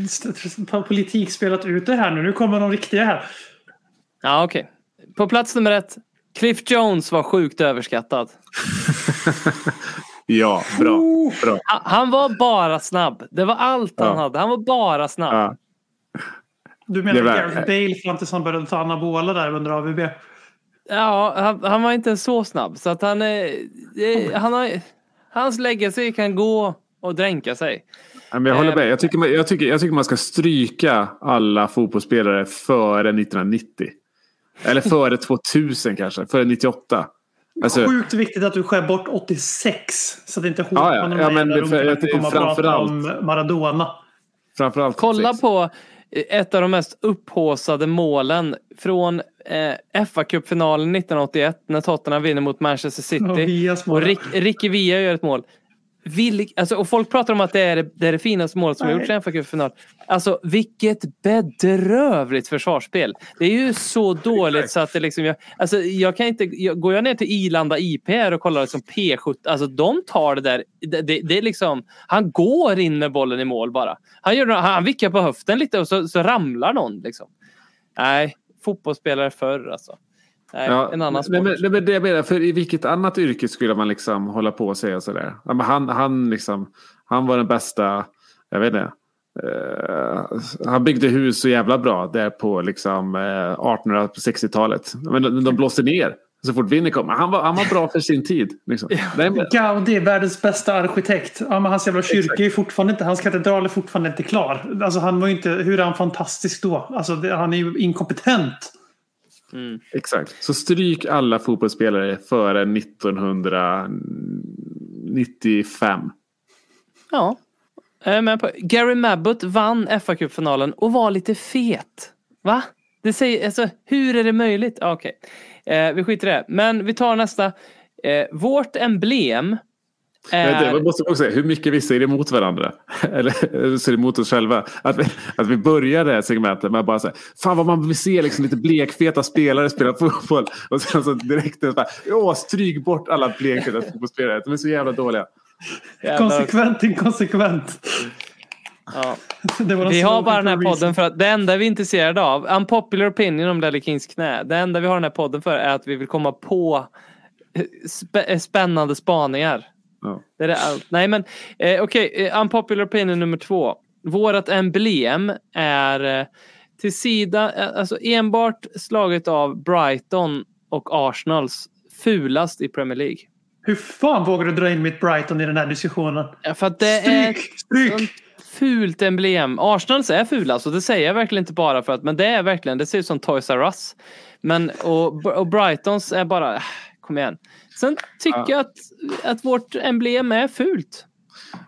har ju politik spelat ut det här nu. Nu kommer de riktiga här. Ja, okej. På plats nummer ett. Cliff Jones var sjukt överskattad. ja, bra. bra. Han- Han var bara snabb. Det var allt han Ja. hade. Han var bara snabb. Ja. Du menar var- Gareth Bale fram tills han började ta anabola där under AVB? Ja, han, han var inte så snabb. Så att han, eh, eh, han har, hans legacy kan gå och dränka sig. Men jag håller Eh, med. Jag tycker, man- jag, tycker, jag tycker man ska stryka alla fotbollsspelare före 1990. Eller före 2000 kanske. Före 98. Alltså, Sjukt viktigt att du skär bort 86. Så att inte hot Ja, ja. men det- för- ungarna kommer att prata om Maradona. framförallt Kolla 86. på eh, ett av de mest upphåsade målen från eh, FA-cupfinalen 1981 när Tottenham vinner mot Manchester City. Mål. Och Rick, Ricky Villa gör ett mål. Vill, alltså, och folk pratar om att det är det, är det finaste målet som har gjorts i en FA-cupfinal. Alltså vilket bedrövligt försvarsspel. Det är ju så dåligt så att det liksom... Jag, alltså, jag kan inte, jag, går jag ner till Ilanda IP och kollar liksom P17, alltså de tar det där. Det, det, det är liksom, han går in med bollen i mål bara. Han, gör, han vickar på höften lite och så, så ramlar någon. Liksom. Nej, fotbollsspelare förr alltså. Nej, Ja, en annan men, sport. men, men, men det jag menar, för i vilket annat yrke skulle man liksom hålla på och säga sådär? Han, han, liksom, han var den bästa, jag vet inte. eh, han byggde hus så jävla bra där på liksom, eh, 1860-talet. Men de, de blåste ner så fort vinden kom. Han var, han var bra för sin tid. Liksom. Nej, men, Gaudi, världens bästa arkitekt. Ja, men hans jävla kyrka är fortfarande inte, hans katedral är fortfarande inte klar. Alltså han var ju inte, hur är han fantastisk då? Alltså det, han är ju inkompetent. Exakt. Så stryk alla fotbollsspelare före 1995. Ja. Med på. Gary Mabbott vann FA-cupfinalen och var lite fet. Va? Det säger, alltså, hur är det möjligt? Okej, eh, vi skiter i det. Men vi tar nästa. Eh, vårt emblem Det är... måste man också säga, hur mycket vi säger emot varandra. Eller säger emot oss själva. Att vi, att vi börjar det här segmentet med att bara säga, fan vad man vill se liksom lite blekfeta spelare spela fotboll. Och sen så direkt så bara, åh stryk bort alla blekfeta fotbollsspelare. De är så jävla dåliga. Jävlar. Konsekvent, inkonsekvent. Ja. Vi har bara den här reason. podden för att det enda vi är intresserade av, unpopular opinion om Ledley Kings knä. Det enda vi har den här podden för är att vi vill komma på eh, eh, spännande spaningar. Ja. Det är allt. Nej men eh, okej, eh, unpopular opinion nummer två. Vårat emblem är eh, till sida, eh, alltså enbart slaget av Brighton och Arsenals fulast i Premier League. Hur fan vågar du dra in mitt Brighton i den här diskussionen? Ja, För att det är Stryk! Stryk! sånt fult emblem. Arsenals är fulast och det säger jag verkligen inte bara för att, men det är verkligen, det ser ut som Toys R Us. Men, och, och Brightons är bara, äh, kom igen. Sen tycker jag att, att vårt emblem är fult.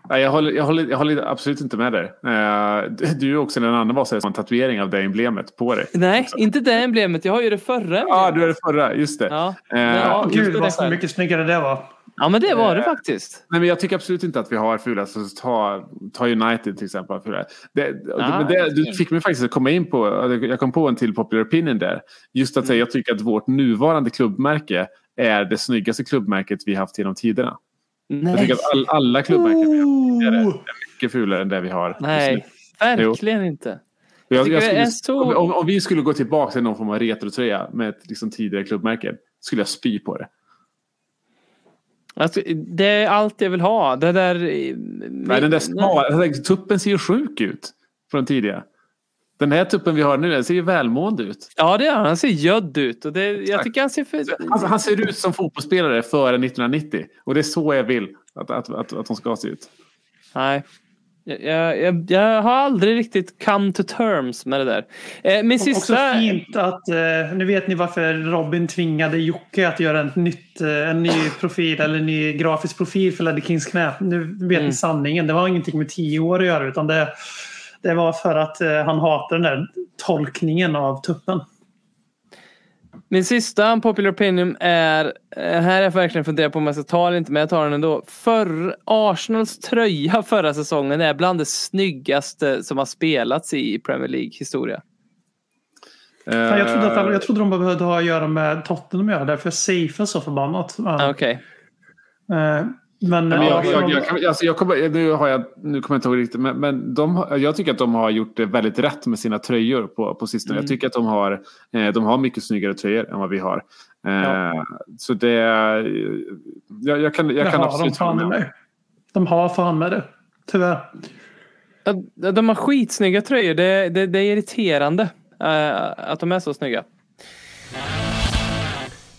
Nej, Jag håller, jag, håller, jag håller absolut inte med dig. Eh, Du är också den andra var som har en tatuering av det emblemet på dig. Nej, inte det emblemet. Jag har ju det förra Ja, emblemet. du är det förra. Just det. Ja, Eh, men, ja, Gud vad så mycket snyggare det var. Ja, men det var det faktiskt. Nej, men jag tycker absolut inte att vi har fula. Så ta, ta United till exempel. Fula. Det, Ah, men det, du fick mig faktiskt att komma in på, jag kom på en till popular opinion där. Just att säga, jag tycker att vårt nuvarande klubbmärke är det snyggaste klubbmärket vi haft genom tiderna. Jag Nej, tycker att all, alla klubbmärken är Oh! mycket fulare än det vi har. nej, verkligen inte. Jag, jag skulle, är så- om, om vi skulle gå tillbaka till någon form av retrotröja med ett liksom, tidigare klubbmärke skulle jag spy på det. Alltså, det är allt jag vill ha. Det där... Nej, den där smala, jag tuppen ser ju sjuk ut från tidigare. Den här tuppen vi har nu den ser ju välmående ut. Ja, det gör han. Han ser gödd ut. Och det, jag tycker han ser för... Alltså, han ser ut som fotbollsspelare före 1990. Och det är så jag vill att, att, att, att de ska se ut. Nej. Jag, jag, jag, har aldrig riktigt come to terms med det där. Eh, min Också sista... fint att, eh, nu vet ni varför Robin tvingade Jocke att göra ett nytt, eh, en ny profil eller en ny grafisk profil för Ledder Kings knä. Nu vet Mm. ni sanningen. Det var ingenting med tio år att göra utan det, det var för att eh, han hatar den där tolkningen av tuppen. Min sista popular opinion är, eh, här är jag verkligen funderar på om jag ska ta eller inte, men jag tar den ändå. För Arsenals tröja förra säsongen är bland det snyggaste som har spelats i Premier League historia. Jag trodde, Eh. att, jag trodde de behövde ha att göra med Tottenham att göra, därför är Safe så förbannat. Ah, Okej. Eh, Men, Men jag, ja, jag, jag, kan- alltså jag kommer, nu, har jag, nu kommer jag inte ihåg riktigt, men, men de, jag tycker att de har gjort det väldigt rätt med sina tröjor på, på sistone. Mm. Jag tycker att de har, eh, de har mycket snyggare tröjor än vad vi har. Eh, Ja. Så det, jag, jag kan, jag det kan har de absolut fan hålla med med. De har fan med det. Tyvärr. Ja, De har skitsnygga tröjor. Det, det, det är irriterande eh, att de är så snygga.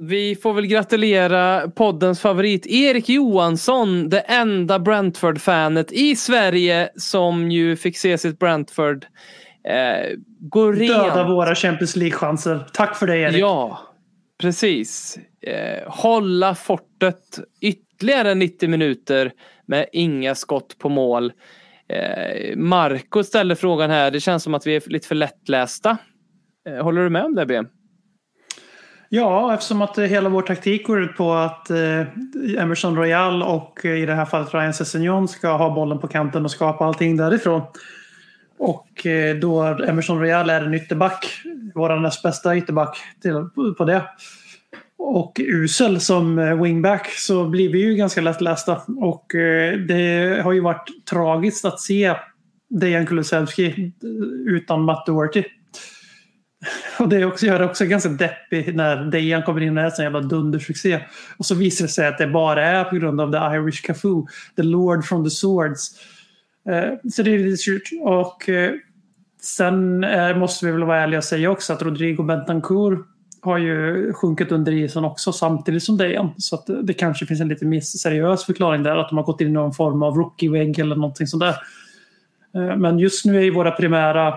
Vi får väl gratulera poddens favorit Erik Johansson, det enda Brentford-fanet i Sverige som ju fick se sitt Brentford eh, gå Döda rent. våra Champions League-chanser. Tack för det Erik. Ja, precis. Eh, hålla fortet ytterligare 90 minuter med inga skott på mål. Eh, Marco ställer frågan här, det känns som att vi är lite för lättlästa. Eh, håller du med om det B? Ja, eftersom att hela vår taktik går ut på att eh, Emerson Royal och eh, i det här fallet Ryan Sessegnon ska ha bollen på kanten och skapa allting därifrån. Och eh, då Emerson Royal är en ytterback, vår näst bästa ytterback till, på det. Och usel som wingback så blir vi ju ganska lättlästa. Och det har ju varit tragiskt att se Dejan Kulusevski utan Matt Doherty. Och det också, gör det också ganska deppigt när Dejan kommer in och är en sån jävla dundersuccé. Och så visar det sig att det bara är på grund av the Irish Cafu, the Lord from the Swords. Eh, så det är lite surt. Och eh, sen eh, måste vi väl vara ärliga och säga också att Rodrigo Bentancur har ju sjunkit under isen också samtidigt som Dejan. Så att det, kanske finns en lite mer seriös förklaring där. Att de har gått in i någon form av rookie-vägg eller någonting sånt där. Eh, men just nu är ju våra primära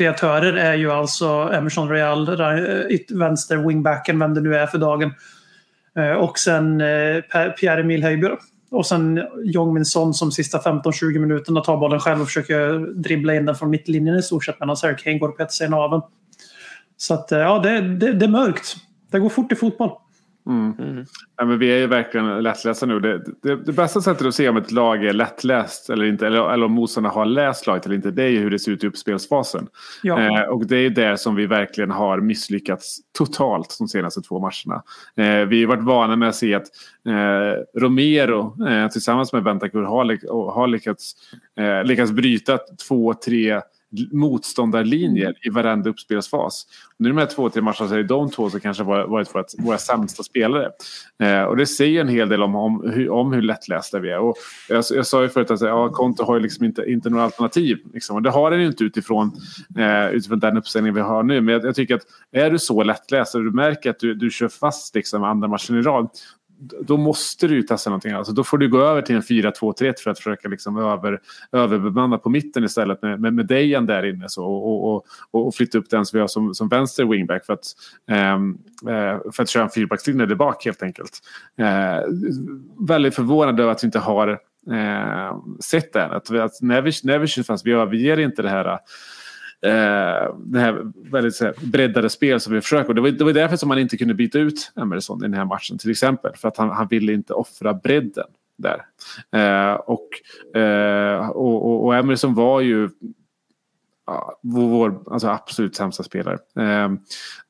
kreatörer är ju alltså Emerson Real, eh, vänster wingbacken, vem det nu är för dagen. Eh, och sen eh, Pierre-Emil Höjbjerg. Och sen Jong Min Son som sista 15-20 minuterna tar bollen själv och försöker dribbla in den från mittlinjen i stort sett medan Harry Kane går och petar sig i naveln. Så att ja, det, det, det är mörkt. Det går fort i fotboll. Ja, men vi är ju verkligen lättlästa nu. Det, det, det bästa sättet att se om ett lag är lättläst eller inte, eller, eller om motståndarna har läst laget eller inte, det är ju hur det ser ut i uppspelsfasen. Ja. Eh, och det är där som vi verkligen har misslyckats totalt de senaste två matcherna. Eh, vi har varit vana med att se att eh, Romero eh, tillsammans med Bentancur har, har lyckats, eh, lyckats bryta två, tre motståndarlinjer i varenda uppspelsfas. Nu de här två, tre matcherna så är de två som kanske har varit våra, våra sämsta spelare. Eh, och det säger en hel del om, om, hur, om hur lättlästa vi är. Och jag, jag sa ju förut att ja, Konto har ju liksom inte, inte några alternativ. Liksom. Och det har den ju inte utifrån, eh, utifrån den uppställning vi har nu. Men jag, jag tycker att är du så lättläst och du märker att du, du kör fast liksom, andra matchen i rad då måste du ju testa någonting. Alltså, då får du gå över till en 4-2-3 för att försöka liksom över, överbemanna på mitten istället med, med, med Dejan där inne så, och, och, och, och flytta upp den som vi har som, som vänster wingback för att, ehm, eh, för att köra en fyrbackslinje där bak helt enkelt. Eh, väldigt förvånad över att vi inte har eh, sett det. Att, att när, vi, fast, vi överger inte det här eh, det här väldigt så här, breddade spel som vi försöker. Det, var, det var därför som man inte kunde byta ut Emerson i den här matchen till exempel. För att han, han ville inte offra bredden där. Eh, och, eh, och, och, och Emerson var ju ja, vår alltså absolut sämsta spelare. Eh,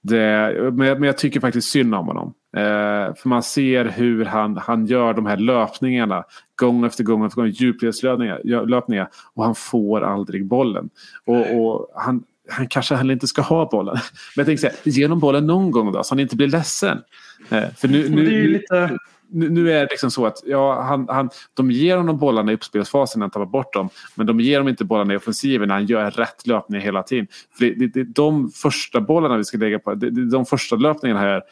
det, men, jag- men jag tycker faktiskt synd om honom. Eh, för man ser hur han, han gör de här löpningarna gång efter gång efter gång. Djupledslöpningar och han får aldrig bollen. Och, och han, han kanske heller inte ska ha bollen. Men jag tänker så här, ge honom bollen någon gång då så han inte blir ledsen. Eh, för nu, nu, lite nu, är det liksom så att ja, han, han, de ger honom bollarna i uppspelsfasen när han tappar bort dem. Men de ger honom inte bollarna i offensiven när han gör rätt löpningar hela tiden. För det, det, det, de första bollarna vi ska lägga på, det, det, de första löpningarna här.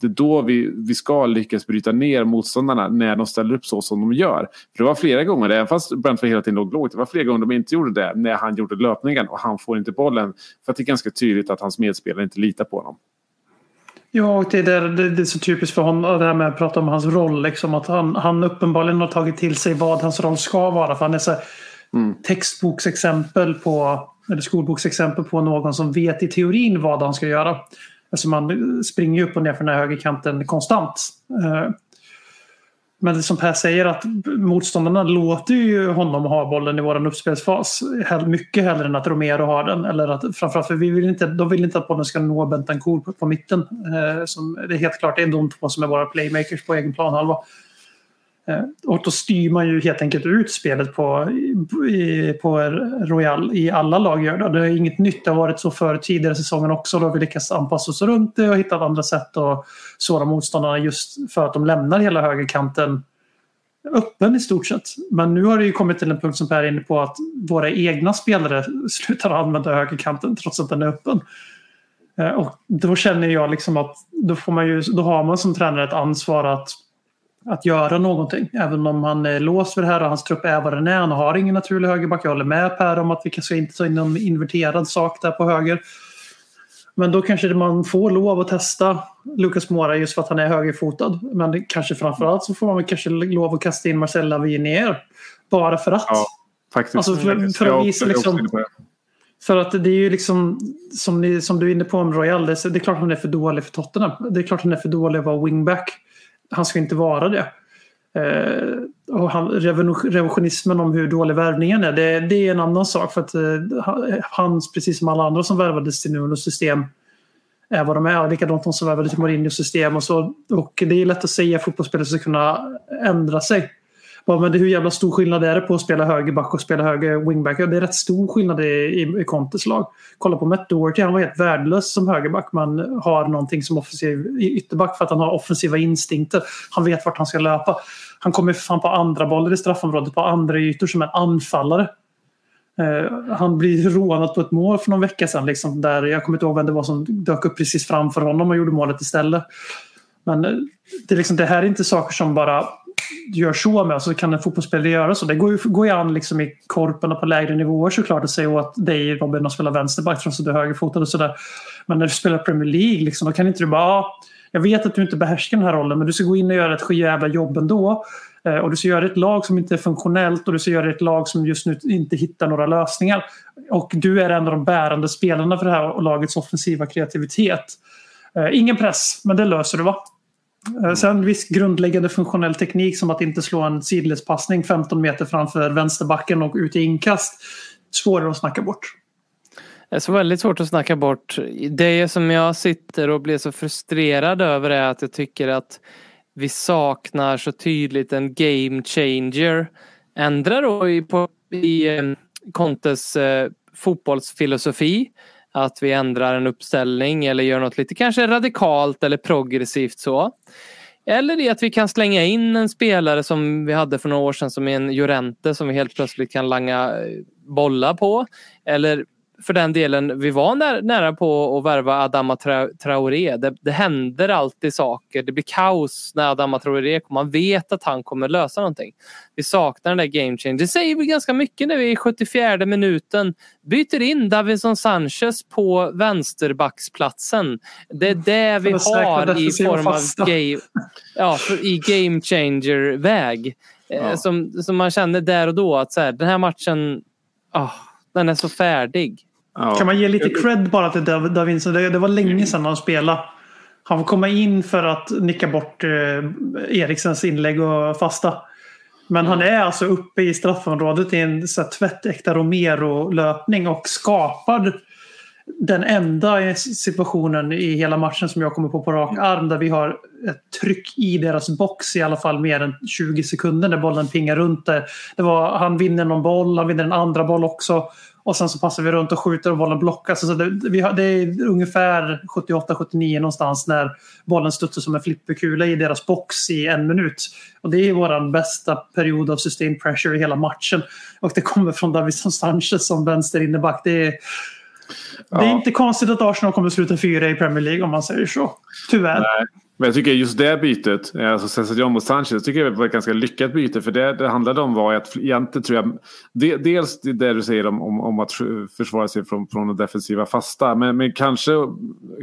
Det är då vi, vi ska lyckas bryta ner motståndarna när de ställer upp så som de gör. För det var flera gånger, även fast Brentford hela tiden låg lågt, det var flera gånger de inte gjorde det när han gjorde löpningen och han får inte bollen. För att det är ganska tydligt att hans medspelare inte litar på honom. Ja, och det är, där, det, det är så typiskt för honom det här med att prata om hans roll. Liksom, att han, han uppenbarligen har tagit till sig vad hans roll ska vara. För han är så här, textboksexempel på, eller skolboksexempel på någon som vet i teorin vad han ska göra. Alltså man springer ju upp och ner för den här högerkanten konstant. Men det som Per säger att motståndarna låter ju honom ha bollen i vår uppspelsfas mycket hellre än att Romero har den. Eller att, framförallt för vi vill inte, de vill inte att bollen ska nå Bentancourt på, på mitten. Eh, som, det är helt klart det är de två som är våra playmakers på egen planhalva. Eh, och då styr man ju helt enkelt ut spelet på, i, på Royal i alla lag. Gör det. det är inget nytt, det har varit så för tidigare säsongen också. Då har vi lyckats anpassa oss runt det och hittat andra sätt att såra motståndarna just för att de lämnar hela högerkanten öppen i stort sett. Men nu har det ju kommit till en punkt som Per är inne på att våra egna spelare slutar använda högerkanten trots att den är öppen. Eh, och då känner jag liksom att då, får man ju, då har man som tränare ett ansvar att, att göra någonting. Även om han är låst vid det här och hans trupp är vad den är. Han har ingen naturlig högerback. Jag håller med Per om att vi kanske inte ta in någon inverterad sak där på höger. Men då kanske man får lov att testa Lucas Mora just för att han är högerfotad. Men kanske framförallt så får man kanske lov att kasta in Marcella Vinier. Bara för att. Ja, faktiskt. Alltså för- för att visa liksom-. För att det är ju liksom, som, ni, som du är inne på om Royal, det, är- det är klart han är för dålig för Tottenham. Det är klart han är för dålig att vara wingback. Han ska inte vara det. Eh, och han, revisionismen om hur dålig värvningen är, det, det är en annan sak. För att eh, han- precis som alla andra som värvades till Nunos system, är vad de är. Likadant de som värvade till Mourinhos system. Och, så, och det är lätt att säga att fotbollsspelare ska kunna ändra sig. Bara, men det, hur jävla stor skillnad är det på att spela högerback och spela höger wingback? Ja, det är rätt stor skillnad i, i, i Contes lag. Kolla på Matt Doherty, han var helt värdelös som högerback. Man har någonting som offensiv ytterback för att han har offensiva instinkter. Han vet vart han ska löpa. Han kommer fan på andra bollar i straffområdet på andra ytor som en anfallare. Eh, han blir rånad på ett mål för någon vecka sedan. Liksom, där jag kommer inte ihåg vem det var som dök upp precis framför honom och gjorde målet istället. Men eh, det, är liksom, det här är inte saker som bara gör så med. Så kan en fotbollsspelare göra så. Det går ju, går ju an liksom i korpen och på lägre nivåer såklart att säga åt dig Robin att spela vänsterback trots att du är högerfotad och sådär. Men när du spelar Premier League liksom, då kan inte du bara ah, jag vet att du inte behärskar den här rollen men du ska gå in och göra ett jävla jobb ändå. Eh, och du ska göra ett lag som inte är funktionellt och du ska göra ett lag som just nu inte hittar några lösningar. Och du är en av de bärande spelarna för det här lagets offensiva kreativitet. Eh, ingen press, men det löser du va? Eh, sen viss grundläggande funktionell teknik som att inte slå en sidledspassning 15 meter framför vänsterbacken och ut i inkast. Svårare att snacka bort. Det är så väldigt svårt att snacka bort. Det som jag sitter och blir så frustrerad över är att jag tycker att vi saknar så tydligt en game changer. Ändra då i, på, i eh, Contes eh, fotbollsfilosofi. Att vi ändrar en uppställning eller gör något lite kanske radikalt eller progressivt så. Eller det att vi kan slänga in en spelare som vi hade för några år sedan som är en Jorente som vi helt plötsligt kan langa eh, bollar på. Eller för den delen, vi var när, nära på att värva Adama Tra- Traoré. Det, det händer alltid saker. Det blir kaos när Adama Traoré kommer. Man vet att han kommer lösa någonting. Vi saknar den där game change. Det säger vi ganska mycket när vi i 74 minuten byter in Davison Sanchez på vänsterbacksplatsen. Det är det vi har i form av game, ja, i game changer väg. Eh, Ja. Som, som man känner där och då att så här, den här matchen, ah, den är så färdig. Ja. Kan man ge lite cred bara till Dav- Davinson? Det, det var länge sedan han spelade. Han får komma in för att nicka bort eh, Eriksens inlägg och fasta. Men han är alltså uppe i straffområdet i en så här, tvättäkta Romero-löpning och skapar den enda situationen i hela matchen som jag kommer på på rak arm där vi har ett tryck i deras box i alla fall mer än 20 sekunder när bollen pingar runt det. det var, han vinner någon boll, han vinner en andra boll också. Och sen så passar vi runt och skjuter och bollen blockas. Så det, vi har, det är ungefär 78-79 någonstans när bollen studsar som en flipperkula i deras box i en minut. Och det är vår bästa period av sustained pressure i hela matchen. Och det kommer från Davison Sanchez som vänster inneback. Det är, det är Ja. inte konstigt att Arsenal kommer sluta fyra i Premier League om man säger så. Tyvärr. Nej. Men jag tycker just det bytet, eh, alltså Cesar mot Sanchez, jag tycker det var ett ganska lyckat byte. För det det handlade om var att egentligen tror jag, de, dels det du säger om, om, om att försvara sig från, från det defensiva fasta, men, men kanske,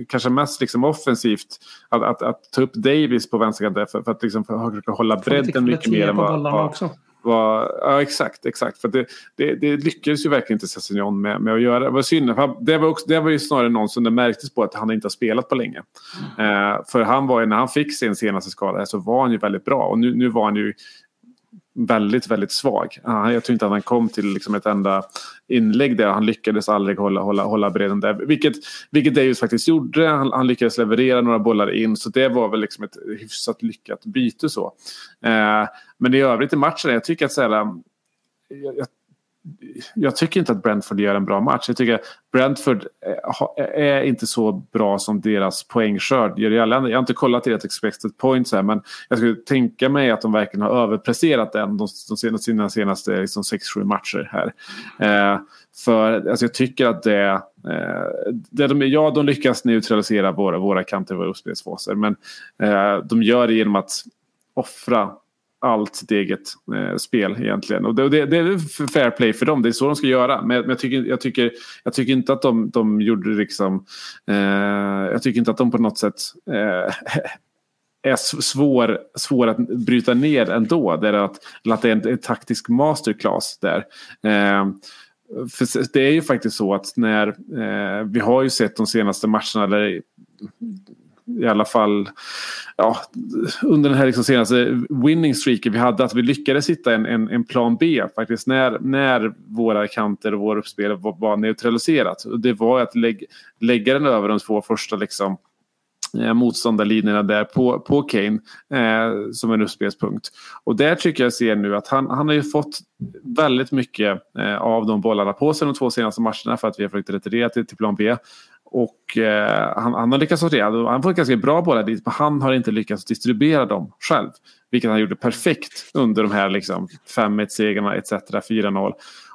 kanske mest liksom offensivt att, att, att ta upp Davis på vänsterkanten för, för att liksom försöka hålla bredden mycket mer än vad, också. Vad, ja, exakt, exakt. För det, det, det lyckades ju verkligen inte Sessignon med, med att göra. Det var synd. Det var, också, det var ju snarare någon som det märktes på att han inte har spelat på länge. Eh, för han var ju, när han fick sin senaste skada så var han ju väldigt bra. Och nu, nu var han ju väldigt, väldigt svag. Ah, jag tror inte att han kom till liksom ett enda inlägg där. Han lyckades aldrig hålla, hålla, hålla bredden där. Vilket, vilket Davis faktiskt gjorde. Han, han lyckades leverera några bollar in. Så det var väl liksom ett hyfsat lyckat byte så. Eh, men i övrigt i matchen, jag tycker att så här, jag, jag, jag tycker inte att Brentford gör en bra match. Jag tycker att Brentford eh, eh, är inte så bra som deras poängskörd gör gällande. Jag har inte kollat deras expected points här men jag skulle tänka mig att de verkligen har överpresterat den de, de senaste, sina senaste liksom 6-7 matcher här. Eh, för alltså, jag tycker att det, eh, det de, ja, de lyckas neutralisera våra, våra kanter, våra uppspelsfaser men eh, de gör det genom att offra allt sitt eget eh, spel egentligen. Och det, det, det är fair play för dem, det är så de ska göra. Men, men jag, tycker, jag, tycker, jag tycker inte att de, de gjorde liksom... Eh, jag tycker inte att de på något sätt eh, är svår, svår att bryta ner ändå. Det är att, att det är en, en taktisk masterclass där. Eh, för det är ju faktiskt så att när eh, vi har ju sett de senaste matcherna där i alla fall ja, under den här liksom senaste winning streaken vi hade att vi lyckades hitta en, en, en plan B faktiskt när, när våra kanter och vår uppspel var, var neutraliserat. Och det var att lägg, lägga den över de två första liksom, eh, Eh, motståndarlinjerna där på, på Kane eh, som en uppspelspunkt. Och där tycker jag ser nu att han, han har ju fått väldigt mycket eh, av de bollarna på sig de två senaste matcherna för att vi har försökt retirera till, till plan B. Och eh, han, han har lyckats sortera. Han får ganska bra bollar dit men han har inte lyckats distribuera dem själv. Vilket han gjorde perfekt under de här liksom 5-1-segrarna etc. 4-0.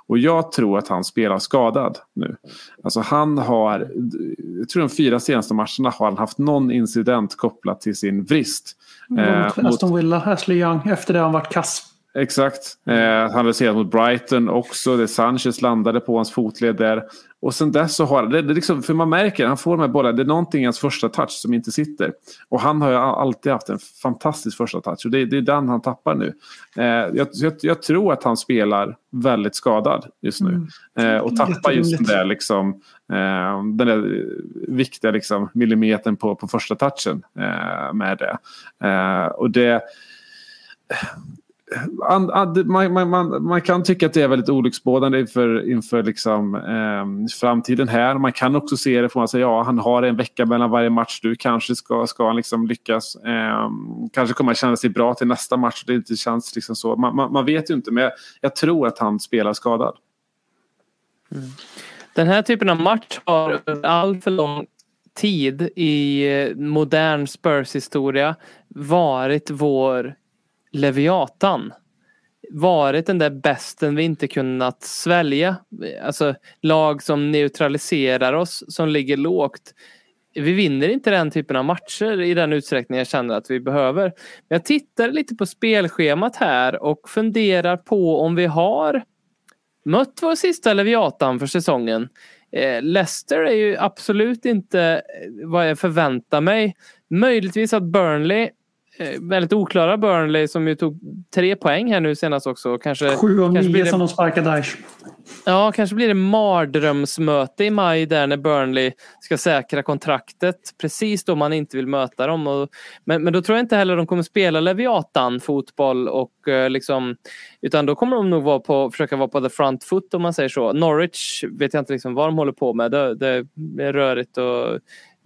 Och jag tror att han spelar skadad nu. Alltså han har, jag tror de fyra senaste matcherna har han haft någon incident kopplat till sin vrist. Eh, Mot mot- Aston Villa, Ashley Young. Efter det har han varit kass. Exakt. Eh, han serat mot Brighton också. Där Sanchez landade på hans fotled där. Och sen dess så har det, det liksom, för man märker han får de här bollarna. Det är någonting i hans första touch som inte sitter. Och han har ju alltid haft en fantastisk första touch. Och det, det är den han tappar nu. Eh, jag, jag, jag tror att han spelar väldigt skadad just nu. Eh, och tappar just den där, liksom, eh, den där viktiga liksom, millimetern på, på första touchen eh, med det. Eh, och det man, man, man, kan tycka att det är väldigt olycksbådande inför, inför liksom, eh, framtiden här. Man kan också se det från att säga ja, han har en vecka mellan varje match. Du kanske ska, ska han liksom lyckas. Eh, kanske kommer han känna sig bra till nästa match. Det inte känns liksom så. Man, man, man vet ju inte, men jag, jag tror att han spelar skadad. Mm. Den här typen av match har all för lång tid i eh, modern Spurs historia varit vår Leviatan. Varit den där besten vi inte kunnat svälja. Alltså lag som neutraliserar oss, som ligger lågt. Vi vinner inte den typen av matcher i den utsträckning jag känner att vi behöver. Men jag tittar lite på spelschemat här och funderar på om vi har mött vår sista Leviatan för säsongen. Eh, Leicester är ju absolut inte eh, vad jag förväntar mig. Möjligtvis att Burnley väldigt oklara Burnley som ju tog tre poäng här nu senast också. Kanske, Sju av kanske blir nio det- som de sparkar Daesh. Ja, kanske blir det mardrömsmöte i maj där när Burnley ska säkra kontraktet. Precis då man inte vill möta dem. Och, men, men då tror jag inte heller de kommer spela Leviatan fotboll och eh, liksom utan då kommer de nog vara på, försöka vara på the front foot om man säger så. Norwich vet jag inte liksom vad de håller på med. Det, det är rörigt och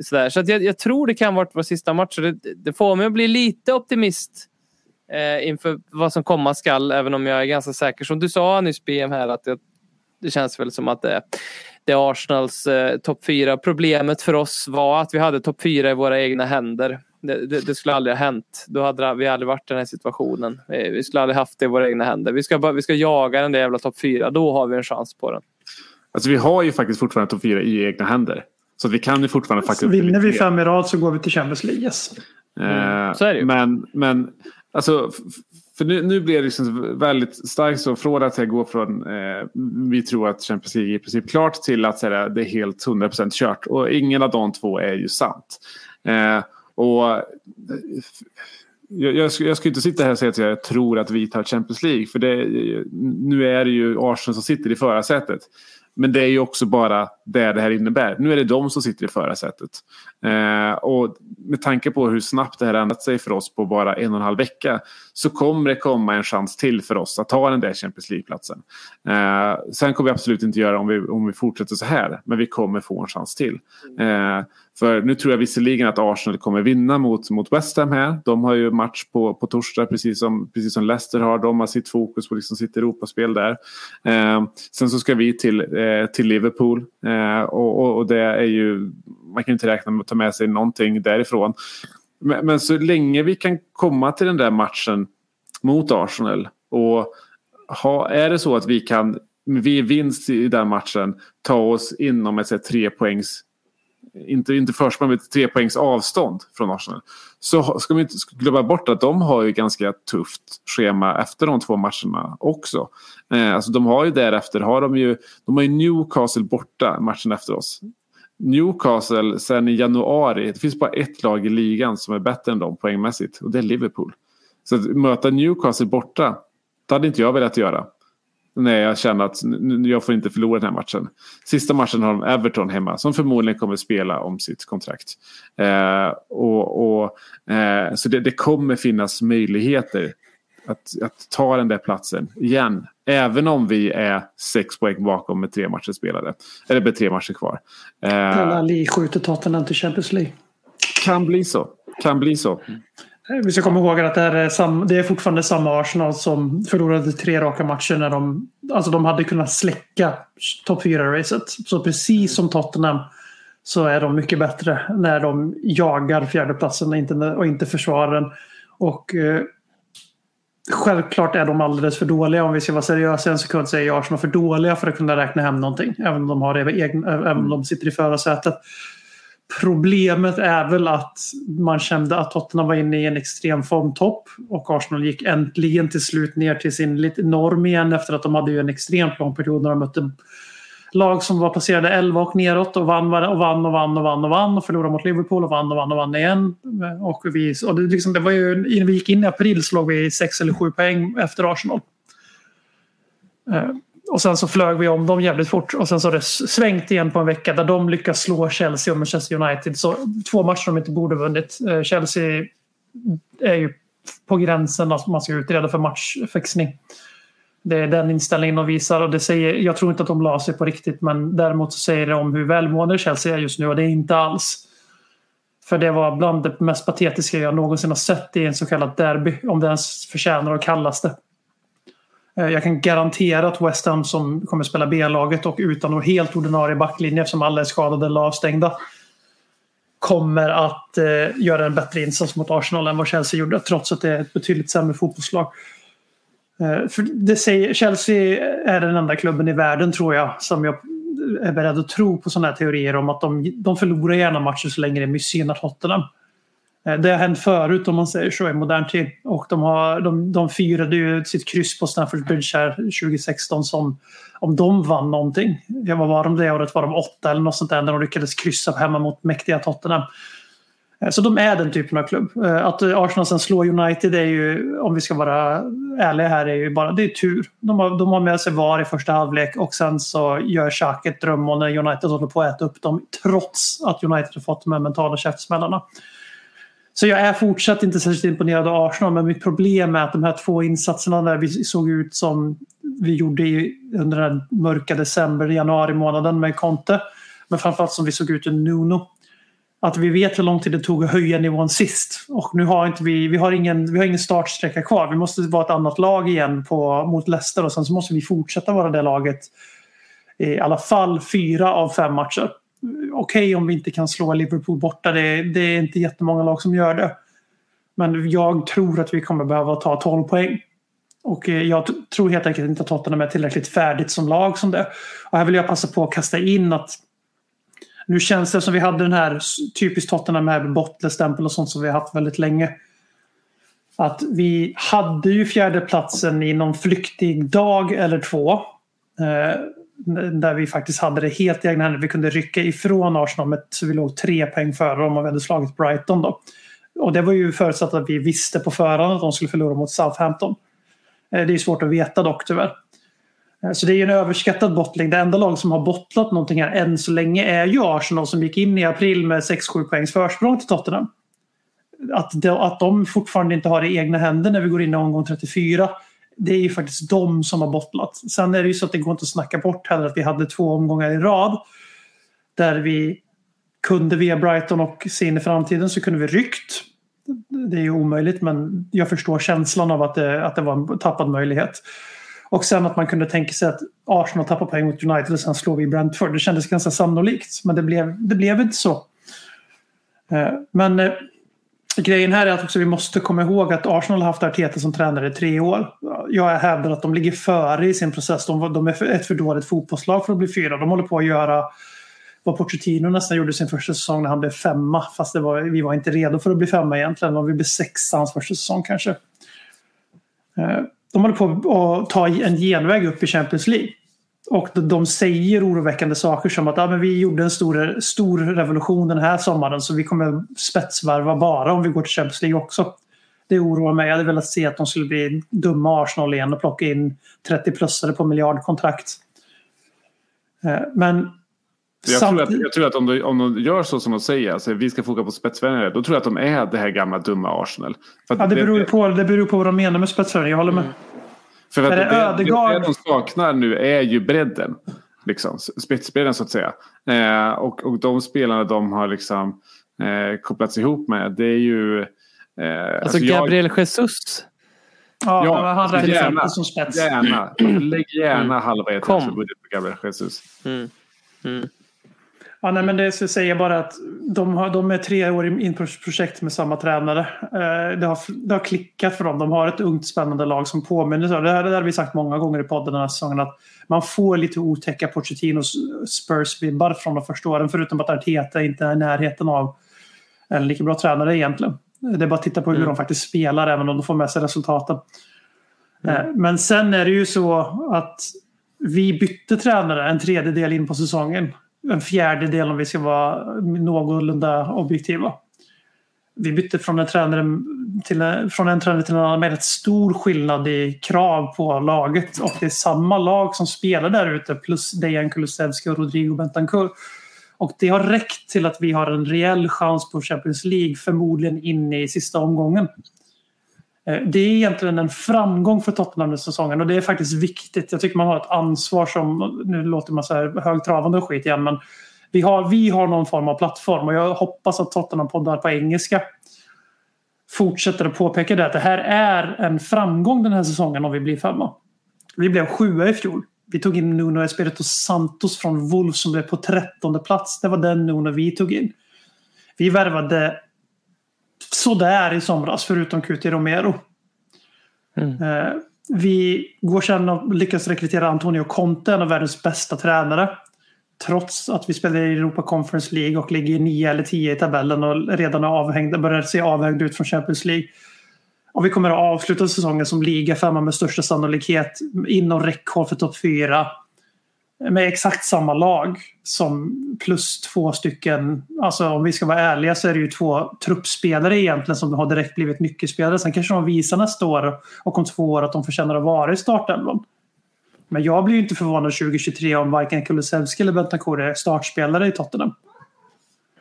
sådär. Så att jag, jag tror det kan vara vår sista match. Det, det får mig att bli lite optimist eh, inför vad som komma skall. Även om jag är ganska säker. Som du sa nyss BM här att jag, det känns väl som att det, det är Arsenals eh, topp fyra. Problemet för oss var att vi hade topp fyra i våra egna händer. Det, det, det skulle aldrig ha hänt. Då hade vi aldrig varit i den här situationen. Vi skulle aldrig haft det i våra egna händer. Vi ska, bara, vi ska jaga den där jävla topp fyra. Då har vi en chans på den. Alltså vi har ju faktiskt fortfarande topp fyra i egna händer. Så att vi kan ju fortfarande faktiskt... Vinner vi fem i rad så går vi till Champions League. Yes. Eh, så är det ju. Men, men alltså, för nu, nu blir det liksom väldigt starkt så från att jag går från eh, vi tror att Champions League är i princip klart till att säga, det är helt 100% kört. Och ingen av de två är ju sant. Eh, och jag, jag, ska, jag ska inte sitta här och säga att jag tror att vi tar Champions League. För det, nu är det ju Arsenal som sitter i förarsätet. Men det är ju också bara det det här innebär. Nu är det de som sitter i förarsätet. Eh, och med tanke på hur snabbt det här ändrat sig för oss på bara en och en halv vecka så kommer det komma en chans till för oss att ta den där Champions League-platsen. Eh, sen kommer vi absolut inte göra om vi, om vi fortsätter så här, men vi kommer få en chans till. Eh, för nu tror jag visserligen att Arsenal kommer vinna mot, mot West Ham här. De har ju match på, på torsdag precis som, precis som Leicester har. De har sitt fokus på liksom sitt Europaspel där. Eh, sen så ska vi till, eh, till Liverpool eh, och, och, och det är ju man kan ju inte räkna med att ta med sig någonting därifrån. Men, men så länge vi kan komma till den där matchen mot Arsenal och ha, är det så att vi kan Vi vinst i den matchen ta oss inom ett så här, tre poängs inte, inte försprång, men tre poängs avstånd från Arsenal. Så ska vi inte glömma bort att de har ju ganska tufft schema efter de två matcherna också. Eh, alltså de har ju därefter, har de ju, de har ju Newcastle borta matchen efter oss. Newcastle sen i januari, det finns bara ett lag i ligan som är bättre än dem poängmässigt och det är Liverpool. Så att möta Newcastle borta, det hade inte jag velat göra. När jag känner att jag får inte förlora den här matchen. Sista matchen har de Everton hemma som förmodligen kommer spela om sitt kontrakt. Eh, och, och, eh, så det, det kommer finnas möjligheter att, att ta den där platsen igen. Även om vi är sex poäng bakom med tre matcher spelade. Eller med tre matcher kvar. Eh, Ali skjuter Tottenham till Champions League. kan bli så. Kan bli så. Eh, vi ska komma ihåg att det, här är, sam, det är fortfarande samma Arsenal som förlorade tre raka matcher när de, alltså de hade kunnat släcka topp 4-racet. Så precis som Tottenham så är de mycket bättre när de jagar fjärdeplatsen och inte, och inte försvarar den. Och eh, självklart är de alldeles för dåliga. Om vi ska vara seriösa en sekund så är Arsenal för dåliga för att kunna räkna hem någonting. Även om de, har egna, även om de sitter i förarsätet. Problemet är väl att man kände att Tottenham var inne i en extrem formtopp och Arsenal gick äntligen till slut ner till sin norm igen efter att de hade ju en extremt lång period när de mötte lag som var placerade 11 och neråt och vann och vann och vann och vann och vann och förlorade mot Liverpool och vann och vann och vann igen. Och vi, och det, liksom, det var ju, innan vi gick in i april så låg vi 6 eller 7 poäng efter Arsenal. Eh, och sen så flög vi om dem jävligt fort och sen så har det svängt igen på en vecka där de lyckas slå Chelsea och Manchester United. Så två matcher de inte borde ha vunnit. Eh, Chelsea är ju på gränsen att man ska utreda för matchfixning. Det är den inställningen de visar och det säger, jag tror inte att de la sig på riktigt men däremot så säger det om hur välmående Chelsea är just nu och det är inte alls. För det var bland det mest patetiska jag någonsin har sett i en så kallad derby, om det ens förtjänar att kallas det. Eh, jag kan garantera att West Ham som kommer spela B-laget och utan någon helt ordinarie backlinje eftersom alla är skadade eller avstängda kommer att eh, göra en bättre insats mot Arsenal än vad Chelsea gjorde trots att det är ett betydligt sämre fotbollslag. Eh, för det säger, Chelsea är den enda klubben i världen tror jag som jag är beredd att tro på sådana här teorier om att de, de förlorar gärna matcher så länge det missgynnar Tottenham. Eh, det har hänt förut om man säger så i modern tid. Och de, har, de, de firade ju sitt kryss på Stamford Bridge här 2016 som om de vann någonting. Jag vad var de det året? Var de åtta eller något sånt där när de lyckades kryssa hemma mot mäktiga Tottenham. Eh, så de är den typen av klubb. Eh, att Arsenal sen slår United är ju, om vi ska vara ärliga här, är ju bara det är tur. De har, de har med sig VAR i första halvlek och sen så gör Xhaka ett drömmål när United håller på att äta upp dem trots att United har fått de här mentala käftsmällarna. Så jag är fortsatt inte särskilt imponerad av Arsenal men mitt problem är att de här två insatserna där vi såg ut som vi gjorde i, under den mörka december, januari månaden med Conte. Men framförallt som vi såg ut under Nuno att vi vet hur lång tid det tog att höja nivån sist. Och nu har inte vi, vi har ingen, vi har ingen startsträcka kvar. Vi måste vara ett annat lag igen på, mot Leicester och sen så måste vi fortsätta vara det laget i alla fall fyra av fem matcher. Okej om vi inte kan slå Liverpool borta, det, det är inte jättemånga lag som gör det. Men jag tror att vi kommer behöva ta 12 poäng. Och eh, jag tror helt enkelt inte att Tottenham är tillräckligt färdigt som lag som det. Och här vill jag passa på att kasta in att nu känns det som vi hade den här typiskt Tottenham med bottlestämpel och sånt som vi har haft väldigt länge. Att vi hade ju fjärdeplatsen i någon flyktig dag eller två. Eh, där vi faktiskt hade det helt i egna händer. Vi kunde rycka ifrån Arsenal med, så vi låg tre poäng före dem om vi hade slagit Brighton. Då. Och det var ju förutsatt att vi visste på förhand att de skulle förlora mot Southampton. Eh, det är svårt att veta dock tyvärr. Eh, så det är ju en överskattad bottling. Det enda lag som har bottlat någonting här än så länge är ju Arsenal som gick in i april med 6-7 poängs försprång till Tottenham. Att de, att de fortfarande inte har det i egna händer när vi går in i omgång 34 det är ju faktiskt de som har bottlat. Sen är det ju så att det går inte att snacka bort heller att vi hade två omgångar i rad där vi kunde via Brighton och se in i framtiden så kunde vi ryckt. Det är ju omöjligt men jag förstår känslan av att det, att det var en tappad möjlighet. Och sen att man kunde tänka sig att Arsenal tappar poäng mot United och sen slår vi Brentford. Det kändes ganska sannolikt men det blev, det blev inte så. Eh, men eh, grejen här är att också vi måste komma ihåg att Arsenal har haft Arteta som tränare i tre år. Jag hävdar att de ligger före i sin process. De, de är ett för dåligt fotbollslag för att bli fyra. De håller på att göra vad Pochettino nästan gjorde sin första säsong när han blev femma. Fast det var, vi var inte redo för att bli femma egentligen. Vi blev sexa hans första säsong kanske. Eh, de håller på att ta en genväg upp i Champions League. Och de- säger oroväckande saker som att ja, men vi gjorde en stor, stor revolution den här sommaren så vi kommer spetsvarva bara om vi går till Champions League också. Det oroar mig. Jag hade velat se att de skulle bli dumma Arsenal igen och plocka in 30-plussare på miljardkontrakt. Eh, Men Jag tror, att, jag tror att om de, om de gör så som de säger, alltså vi ska foka på spetsvärvningar, då tror jag att de är det här gamla dumma Arsenal. Ja, det beror på, det beror på vad de menar med spetsvärvning. Jag håller med. För att det, det det, de saknar nu är ju bredden. Liksom, spetsbredden så att säga. Eh, och, och de spelarna de har liksom eh, kopplats ihop med, det är ju... Eh, Alltså jag- Gabriel Jesus. Ja, Ja, men han alltså räknas gärna. inte som spets. Gärna. Lägg gärna halva Mm. Kom. etagebudget på Gabriel Jesus. Mm. Mm. Ja, nej, men det säger jag bara att de, har, de är tre år in på projekt med samma tränare. Eh, det, har, det har klickat för dem. De har ett ungt spännande lag som påminner. Det här, det har vi sagt många gånger i podden den här säsongen. Att man får lite otäcka Pochettinos Spurs-vibbar från de första åren. Förutom att Arteta inte är i närheten av en lika bra tränare egentligen. Det är bara att titta på hur Mm. de faktiskt spelar även om de får med sig resultaten. Eh, Men sen är det ju så att vi bytte tränare en tredjedel in på säsongen. En fjärdedel om vi ska vara någorlunda objektiva. Vi bytte från en tränare till, en- från en tränare till en annan med rätt stor skillnad i krav på laget. Och det är samma lag som spelar där ute plus Dejan Kulusevski och Rodrigo Bentancur. Och det har räckt till att vi har en reell chans på Champions League förmodligen in i sista omgången. Eh, det är egentligen en framgång för Tottenham den säsongen och det är faktiskt viktigt. Jag tycker man har ett ansvar som, nu låter man så här högtravande och skit igen, men vi har, vi har någon form av plattform och jag hoppas att Tottenham poddar på engelska fortsätter att påpeka det att det här är en framgång den här säsongen om vi blir femma. Vi blev sjua i fjol. Vi tog in Nuno Espirito Santos från Wolves som blev på trettonde plats. Det var den Nuno vi tog in. Vi värvade sådär i somras förutom QT Romero. Mm. Eh, Vi går sen och lyckas rekrytera Antonio Conte, en av världens bästa tränare. Trots att vi spelar i Europa Conference League och ligger 9 eller 10 i tabellen och redan är avhängda, börjar se avhängda ut från Champions League. Och vi kommer att avsluta säsongen som liga femma med största sannolikhet. Inom räckhåll för topp 4. Med exakt samma lag som plus två stycken, alltså om vi ska vara ärliga så är det ju två truppspelare egentligen som har direkt blivit nyckelspelare. Sen kanske de visar nästa år och om två år att de förtjänar att vara i startelvan. Men jag blir ju inte förvånad 2023 om varken Kulusevski eller Bentancur är startspelare i Tottenham.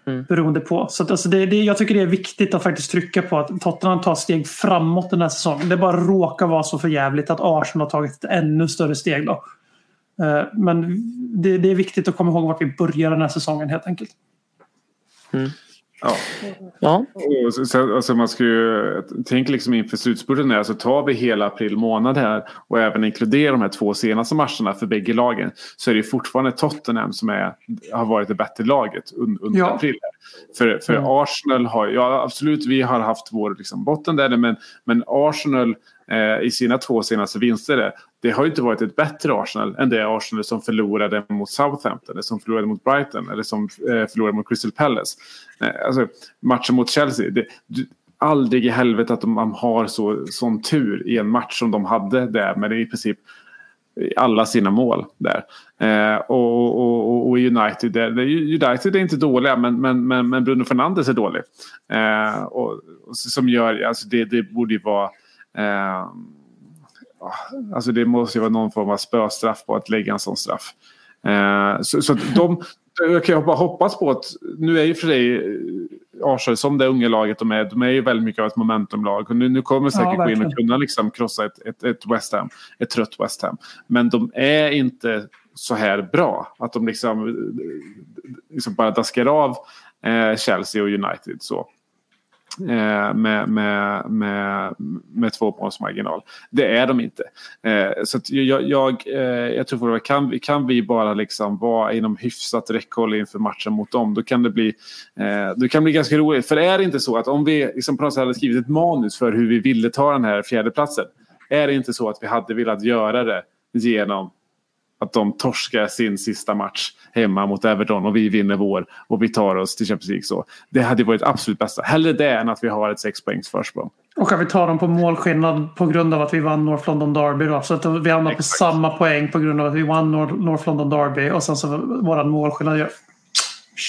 Mm. Beroende på. Så att alltså det, det, jag tycker det är viktigt att faktiskt trycka på att Tottenham tar steg framåt den här säsongen. Det bara råkar vara så för jävligt att Arsenal har tagit ett ännu större steg då. Eh, Men det, det är viktigt att komma ihåg vart vi börjar den här säsongen helt enkelt. Ja. Ja, Och så- så- Alltså man ska ju tänka liksom inför slutspurten. Här, så tar vi hela april månad här och även inkluderar de här två senaste matcherna för bägge lagen. Så är det fortfarande Tottenham som är, har varit det bättre laget un, under Ja. april. För, för Arsenal har, ja absolut vi har haft vår liksom, botten där men, men Arsenal eh, i sina två senaste vinster det har ju inte varit ett bättre Arsenal än det Arsenal som förlorade mot Southampton eller som förlorade mot Brighton eller som eh, förlorade mot Crystal Palace. Alltså, matchen mot Chelsea. Det, du, aldrig i helvete att man har så, sån tur i en match som de hade där med i princip alla sina mål där. Eh, och, och, och, United, där, där- United är inte dåliga men, men, men, men Bruno Fernandes är dålig. Eh, och, och som gör, alltså det, det borde ju vara eh, Alltså det måste ju vara någon form av spöstraff på att lägga en sån straff. Eh, så, så de, jag kan bara hoppas på att, nu är ju för sig eh, Arsenal som det unga laget de är, de är ju väldigt mycket av ett momentumlag. Och nu, nu kommer säkert gå in och kunna liksom krossa ett, ett, ett West Ham, ett trött West Ham. Men de är inte så här bra. Att de liksom, eh, liksom bara daskar av eh, Chelsea och United så. Eh, med, med, med, med två måls marginal. Det är de inte. Eh, så att jag, jag, eh, jag tror fortfarande, kan, kan vi bara liksom vara inom hyfsat räckhåll inför matchen mot dem då kan det bli, eh, det kan bli ganska roligt. För är det inte så att om vi liksom på något sätt hade skrivit ett manus för hur vi ville ta den här fjärdeplatsen. Är det inte så att vi hade velat göra det genom att de torskar sin sista match hemma mot Everton och vi vinner vår och vi tar oss till Champions League. Så det hade varit absolut bästa. Hellre det än att vi har ett sex poängs försprång. Och att vi tar dem på målskillnad på grund av att vi vann North London Derby. Då. Så att vi hamnar på samma poäng på grund av att vi vann North, North London Derby. Och sen så våran målskillnad gör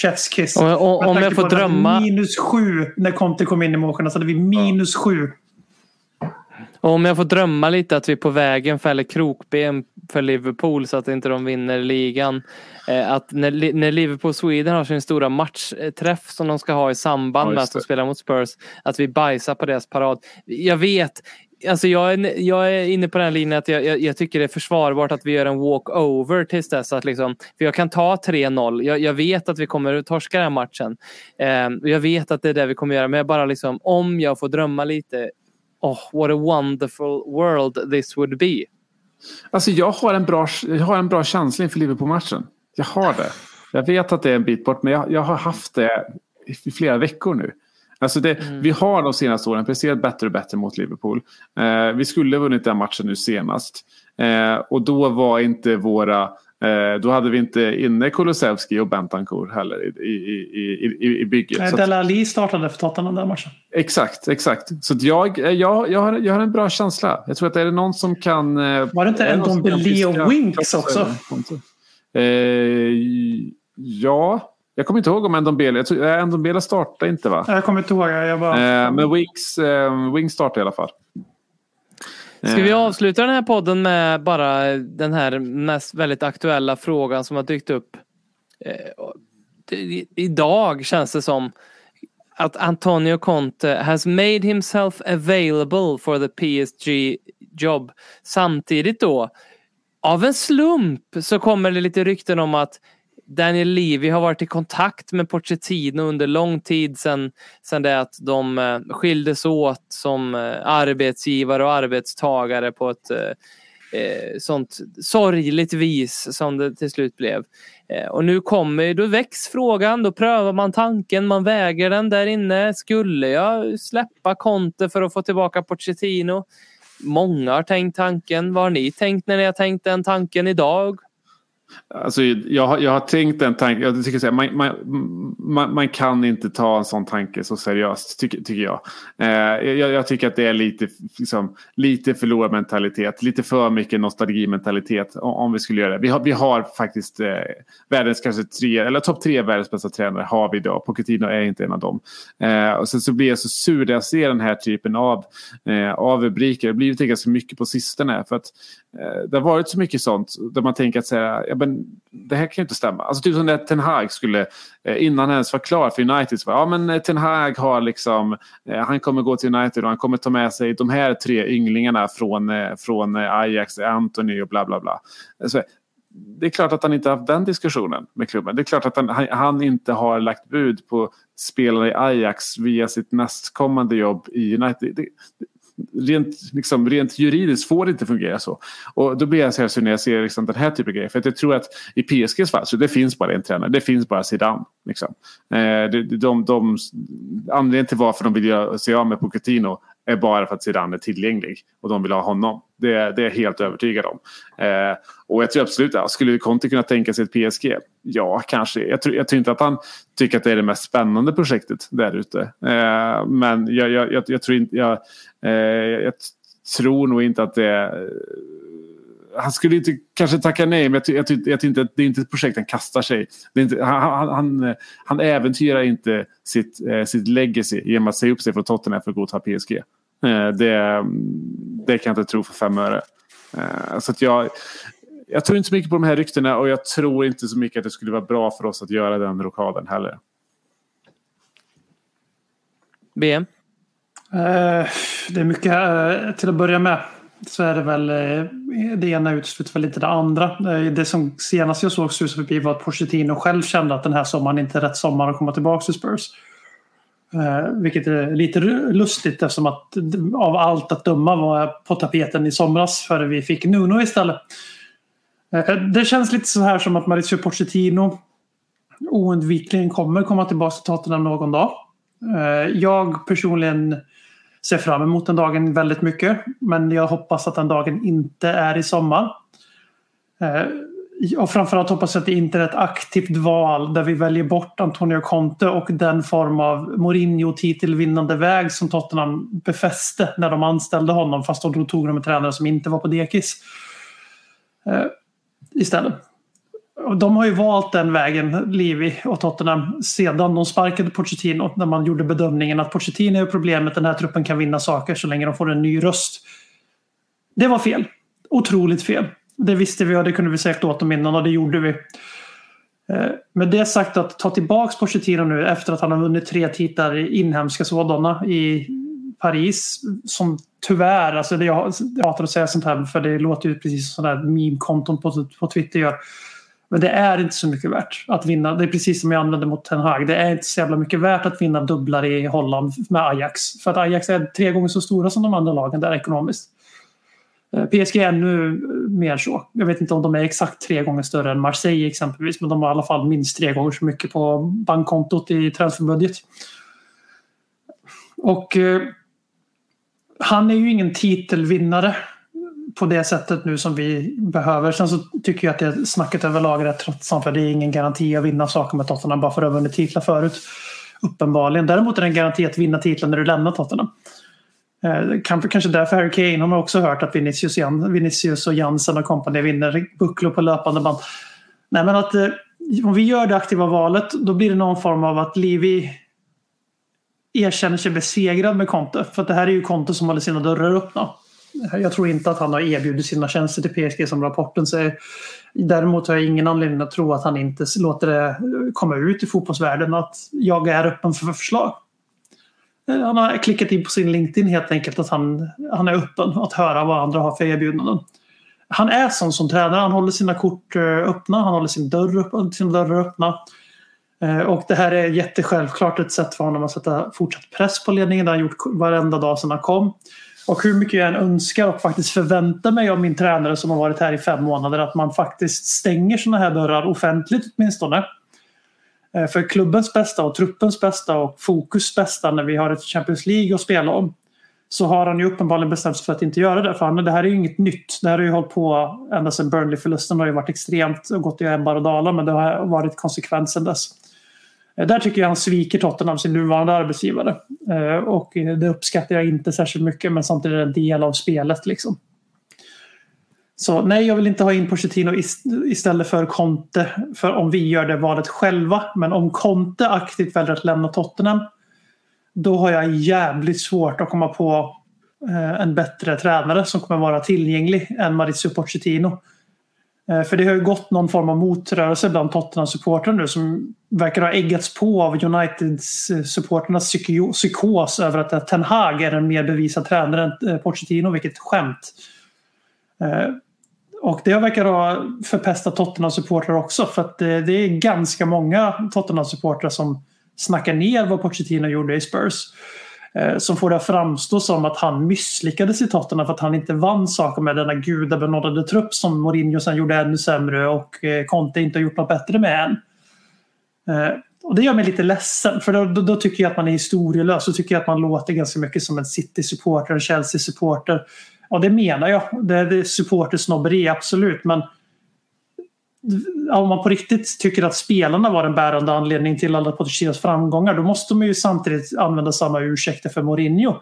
Chef's kiss. Och- och- om jag får drömma- Minus sju när Conte kom in i målskillnad så hade vi minus sju. och om jag får drömma lite att vi på vägen fäller krokben för Liverpool så att inte de vinner ligan. Eh, Att när, när Liverpool Sweden har sin stora matchträff som de ska ha i samband Ja, med att de spelar mot Spurs. Att vi bajsar på deras parad. Jag vet, alltså jag är, jag är inne på den linjen att jag, jag, jag tycker det är försvarbart att vi gör en walkover tills dess att liksom, för jag kan ta 3-0. Jag, jag vet att vi kommer att torska den här matchen. Eh, jag vet att det är det vi kommer göra men jag bara liksom, om jag får drömma lite Oh, what a wonderful world this would be. Alltså jag har en bra, jag har en bra känsla inför Liverpool-matchen. Jag har det. Jag vet att det är en bit bort men jag, jag har haft det i flera veckor nu. Alltså det, Vi har de senaste åren presterat bättre och bättre mot Liverpool. Eh, vi skulle ha vunnit den matchen nu senast. Eh, och då var inte våra... Eh, då hade vi inte inne Kulusevski och Bentancur heller i, i, i, i, i bygget. Nej, Dele Alli startade för Tottenham den matchen. Exakt, exakt. Så jag, jag, jag, har, jag har en bra känsla. Jag tror att är det någon som kan... eh, Var det inte en Dombele och Winks också? Eh, ja, jag kommer inte ihåg om Ndombele... Eh, Ndombele startade inte va? Jag kommer inte ihåg. Jag bara... Eh, men Wings, eh, Wings startade i alla fall. Ska vi Eh, avsluta den här podden med bara den här mest väldigt aktuella frågan som har dykt upp eh, idag känns det som att Antonio Conte has made himself available for the PSG job. Samtidigt då, av en slump så kommer det lite rykten om att Daniel Levy har varit i kontakt med Pochettino under lång tid sedan, sedan det att de eh, skildes åt som eh, arbetsgivare och arbetstagare på ett eh, eh, sånt sorgligt vis som det till slut blev. Eh, och nu kommer, då väcks frågan, då prövar man tanken, man väger den där inne. Skulle jag släppa Conte för att få tillbaka Pochettino? Många har tänkt tanken. Vad har ni tänkt när ni har tänkt den tanken idag? Alltså, jag, har- jag har tänkt en tanke. Jag tycker så här, man, man, man, man kan inte ta en sån tanke så seriöst, tycker, tycker jag. Eh, jag. Jag tycker att det är lite, liksom, lite förlorarmentalitet. Lite för mycket nostalgimentalitet om, om vi skulle göra det. Vi har, vi har faktiskt eh, världens kanske tre, eller topp tre världens bästa tränare har vi idag. Pochettino är inte en av dem. Eh, och sen så blir jag så sur när jag ser den här typen av, eh, av rubriker. Det har blivit ganska mycket på sistone. För att eh, Eh, det har varit så mycket sånt där man tänker att säga, ja, men, det här kan ju inte stämma. Alltså typ som när Ten Hag skulle, eh, innan han ens var klar för United, så var, ja men eh, Ten Hag har liksom, han kommer gå till United och han kommer ta med sig de här tre ynglingarna från, från Ajax, Anthony och bla bla bla. Så, det är klart att han inte har haft den diskussionen med klubben. Det är klart att han, han, inte har lagt bud på spelare i Ajax via sitt nästkommande jobb i United. Det, rent, liksom, rent juridiskt får det inte fungera så. Och då blir jag så här så när jag ser liksom den här typen av grejer. För att jag tror att i PSGs fall så det finns bara en tränare. Det finns bara Zidane. Liksom. Eh, de, de, de, anledningen till varför de vill göra sig av med Pochettino är bara för att Zidane är tillgänglig och de vill ha honom. Det, det är jag helt övertygad om. Eh, och jag tror absolut, ja, skulle Conte kunna tänka sig ett PSG? Ja, kanske. Jag tror, jag tror inte att han tycker att det är det mest spännande projektet där ute. Eh, men jag, jag, jag, jag tror inte... Jag, eh, jag tror nog inte att det är... Han skulle inte kanske tacka nej, men jag, ty- jag, ty- jag tycker inte det är inte ett projekt han kastar sig. Det är inte, han, han, han, han äventyrar inte sitt, eh, sitt legacy genom att säga upp sig från Tottenham för att gå till PSG. Eh, det, det kan jag inte tro för fem öre. Eh, så att jag, jag tror inte så mycket på de här ryktena och jag tror inte så mycket att det skulle vara bra för oss att göra den rockaden heller. BM? Eh, det är mycket. eh, till att börja med så är det väl eh, det ena utesluter väl inte det andra. Eh, det som senast jag såg susa förbi var att Pochettino själv kände att den här sommaren inte är rätt sommar att komma tillbaka till Spurs. Eh, vilket är lite lustigt eftersom att av allt att döma var på tapeten i somras före vi fick Nuno istället. Det känns lite så här som att Mauricio Pochettino oundvikligen kommer komma tillbaka till Tottenham någon dag. Jag personligen ser fram emot den dagen väldigt mycket. Men jag hoppas att den dagen inte är i sommar. Eh, och framförallt hoppas jag att det inte är ett aktivt val där vi väljer bort Antonio Conte och den form av Mourinho-titelvinnande väg som Tottenham befäste när de anställde honom fast de tog de en tränare som inte var på dekis. Eh, istället. De har ju valt den vägen, Livi och Tottenham, sedan de sparkade Pochettino. När man gjorde bedömningen att Pochettino är problemet, den här truppen kan vinna saker så länge de får en ny röst. Det var fel. Otroligt fel. Det visste vi och det kunde vi säkert åt dem innan och det gjorde vi. Eh, med det sagt att ta tillbaks Pochettino nu efter att han har vunnit tre titlar i inhemska sådana i Paris. Som tyvärr, alltså det jag, jag hatar att säga sånt här för det låter ju precis som sådana meme-konton på, på Twitter gör. Men det är inte så mycket värt att vinna. Det är precis som jag använde mot Ten Hag. Det är inte så jävla mycket värt att vinna dubblar i Holland med Ajax. För att Ajax är tre gånger så stora som de andra lagen där ekonomiskt. Eh, PSG är ännu mer så. Jag vet inte om de är exakt tre gånger större än Marseille exempelvis. Men de har i alla fall minst tre gånger så mycket på bankkontot i transferbudget. Och eh, han är ju ingen titelvinnare på det sättet nu som vi behöver. Sen så tycker jag att det snacket överlag är rätt tröttsamt för det är ingen garanti att vinna saker med Tottenham bara för att ha vunnit titlar förut. Uppenbarligen. Däremot är det en garanti att vinna titlar när du lämnar Tottenham. Eh, kanske, därför Harry Kane har man också hört att Vinicius, Jan, Vinicius och Jansen och kompani vinner bucklor på löpande band. Nej men att eh, om vi gör det aktiva valet då blir det någon form av att Livi erkänner sig besegrad med Conte. För att det här är ju Conte som håller sina dörrar öppna. Jag tror inte att han har erbjudit sina tjänster till PSG som rapporten säger. Däremot har jag ingen anledning att tro att han inte låter det komma ut i fotbollsvärlden att jag är öppen för förslag. Eh, han har klickat in på sin LinkedIn helt enkelt att han, han är öppen att höra vad andra har för erbjudanden. Han är sån som tränare. Han håller sina kort eh, öppna. Han håller sin dörr öppna, sina dörrar öppna. Eh, och det här är jättesjälvklart ett sätt för honom att sätta fortsatt press på ledningen. Det har han gjort varenda dag sedan han kom. Och hur mycket jag än önskar och faktiskt förväntar mig av min tränare som har varit här i fem månader att man faktiskt stänger sådana här dörrar offentligt åtminstone. Eh, för klubbens bästa och truppens bästa och fokus bästa när vi har ett Champions League att spela om. så har han ju uppenbarligen bestämt sig för att inte göra det. För han, det här är ju inget nytt. Det här har ju hållit på ända sedan Burnley-förlusten har ju varit extremt och gått i ebbar och dalar men det har varit konsekvensen dess. Eh, där tycker jag han sviker Tottenham, sin nuvarande arbetsgivare. Eh, och eh, det uppskattar jag inte särskilt mycket men samtidigt är det en del av spelet. Liksom. Så nej, jag vill inte ha in Pochettino istället för Conte. För om vi gör det valet själva. Men om Conte aktivt väljer att lämna Tottenham. Då har jag jävligt svårt att komma på en bättre tränare som kommer vara tillgänglig än Maurizio Pochettino. Eh, för det har ju gått någon form av motrörelse bland Tottenham-supportrar nu som verkar ha äggats på av United-supporternas psykos över att Ten Hag är en mer bevisad tränare än eh, Pochettino, vilket skämt. Eh, och det verkar ha förpestat Tottenham-supportrar också för att det, det är ganska många Tottenham-supportrar som snackar ner vad Pochettino gjorde i Spurs. Eh, som får det att framstå som att han misslyckades i Tottenham för att han inte vann saker med denna gudabenådade trupp som Mourinho sen gjorde ännu sämre och eh, Conte inte har gjort något bättre med än. Eh, och det gör mig lite ledsen för då, då, då tycker jag att man är historielös. Då tycker jag att man låter ganska mycket som en City-supporter, en Chelsea-supporter. Och det menar jag. Det är supportersnobberi, absolut. Men om man på riktigt tycker att spelarna var en bärande anledning till alla Pochettinos framgångar då måste man ju samtidigt använda samma ursäkter för Mourinho.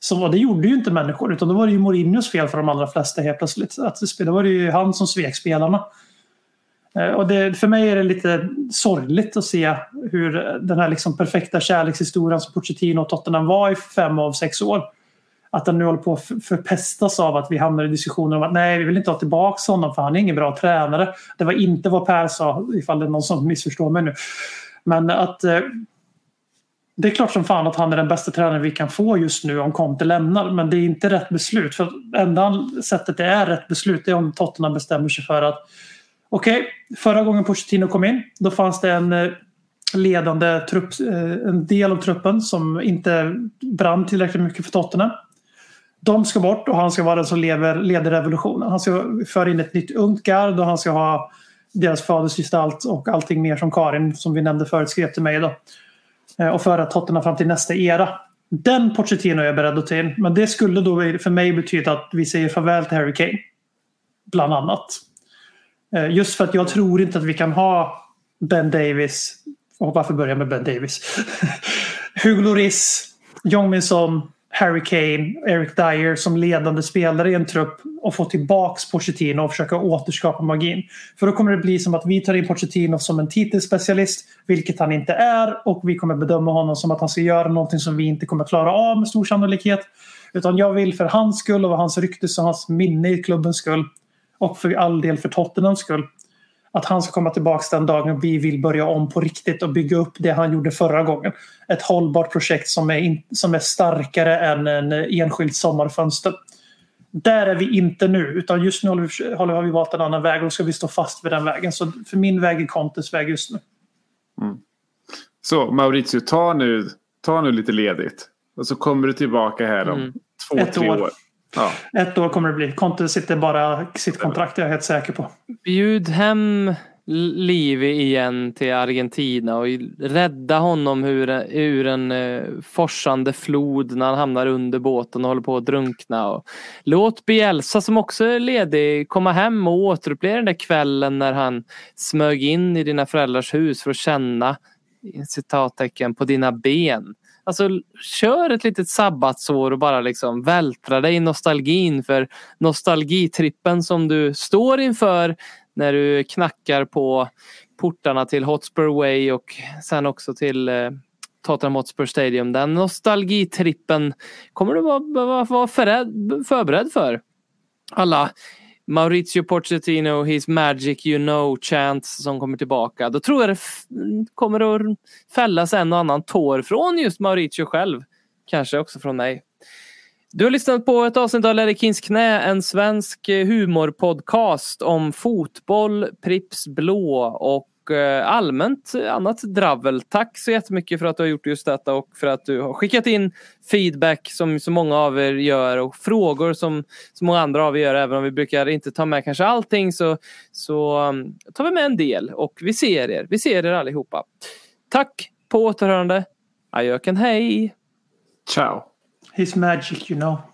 Så det gjorde ju inte människor utan då var det ju Mourinhos fel för de allra flesta helt plötsligt. Att det var det ju han som svek spelarna. Eh, och det, för mig är det lite sorgligt att se hur den här liksom perfekta kärlekshistorien som Pochettino och Tottenham var i fem av sex år. Att den nu håller på att förpestas av att vi hamnar i diskussioner om att nej, vi vill inte ha tillbaka honom för han är ingen bra tränare. Det var inte vad Per sa, ifall det är någon som missförstår mig nu. Men att eh, det är klart som fan att han är den bästa tränaren vi kan få just nu om Conte lämnar. Men det är inte rätt beslut. För enda sättet det är rätt beslut är om Tottenham bestämmer sig för att okej, förra gången Pochettino kom in då fanns det en eh, ledande trupp, eh, en del av truppen som inte brann tillräckligt mycket för Tottenham. De ska bort och han ska vara den som lever, leder revolutionen. Han ska föra in ett nytt ungt gard och han ska ha deras fadersgestalt och allting mer som Karin, som vi nämnde förut, skrev till mig. Då. Eh, och föra Tottenham fram till nästa era. Den Pochettino är jag beredd att ta in. Men det skulle då för mig betyda att vi säger farväl till Harry Kane. Bland annat. Eh, just för att jag tror inte att vi kan ha Ben Davis. Och varför börja med Ben Davis? Hugo Lloris, Jong Min Son, Harry Kane, Eric Dyer som ledande spelare i en trupp och få tillbaks Pochettino och försöka återskapa magin. För då kommer det bli som att vi tar in Pochettino som en titelspecialist, vilket han inte är och vi kommer bedöma honom som att han ska göra någonting som vi inte kommer klara av med stor sannolikhet. Utan jag vill för hans skull och hans rykte och hans minne i klubbens skull och för all del för Tottenhams skull att han ska komma tillbaka den dagen vi vill börja om på riktigt och bygga upp det han gjorde förra gången. Ett hållbart projekt som är, in, som är starkare än en enskild sommarfönster. Där är vi inte nu, utan just nu håller vi, håller, har vi valt en annan väg och då ska vi stå fast vid den vägen. Så för min väg är Contes väg just nu. Så Maurizio, ta nu, ta nu lite ledigt. Och så kommer du tillbaka här om Mm. två, Ett tre år. år. Ja. Ett år kommer det bli. Conte sitter bara sitt kontrakt, jag är helt säker på. Bjud hem Livi igen till Argentina och rädda honom ur, ur en eh, forsande flod när han hamnar under båten och håller på att drunkna. Och låt Bielsa som också är ledig komma hem och återuppleva den där kvällen när han smög in i dina föräldrars hus för att känna citattecken på dina ben. Alltså kör ett litet sabbatsår och bara liksom vältra dig i nostalgin för nostalgitrippen som du står inför när du knackar på portarna till Hotspur Way och sen också till eh, Tottenham Hotspur Stadium. Den nostalgitrippen kommer du vara, behöva vara förberedd för. Alla Maurizio Pochettino, His Magic You Know chants som kommer tillbaka. Då tror jag det kommer att fällas en och annan tår från just Maurizio själv. Kanske också från mig. Du har lyssnat på ett avsnitt av Larry Kings knä, en svensk eh, humorpodcast om fotboll, Prips blå och eh, allmänt annat dravel. Tack så jättemycket för att du har gjort just detta och för att du har skickat in feedback som så många av er gör och frågor som så många andra av er gör. Även om vi brukar inte ta med kanske allting så, så um, tar vi med en del och vi ser er. Vi ser er allihopa. Tack på återhörande. Ajöken hej! Ciao. He's magic you know.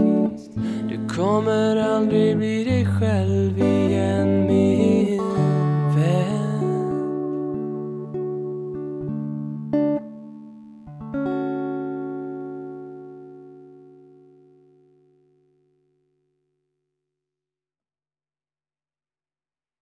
kommer aldrig bli dig själv igen.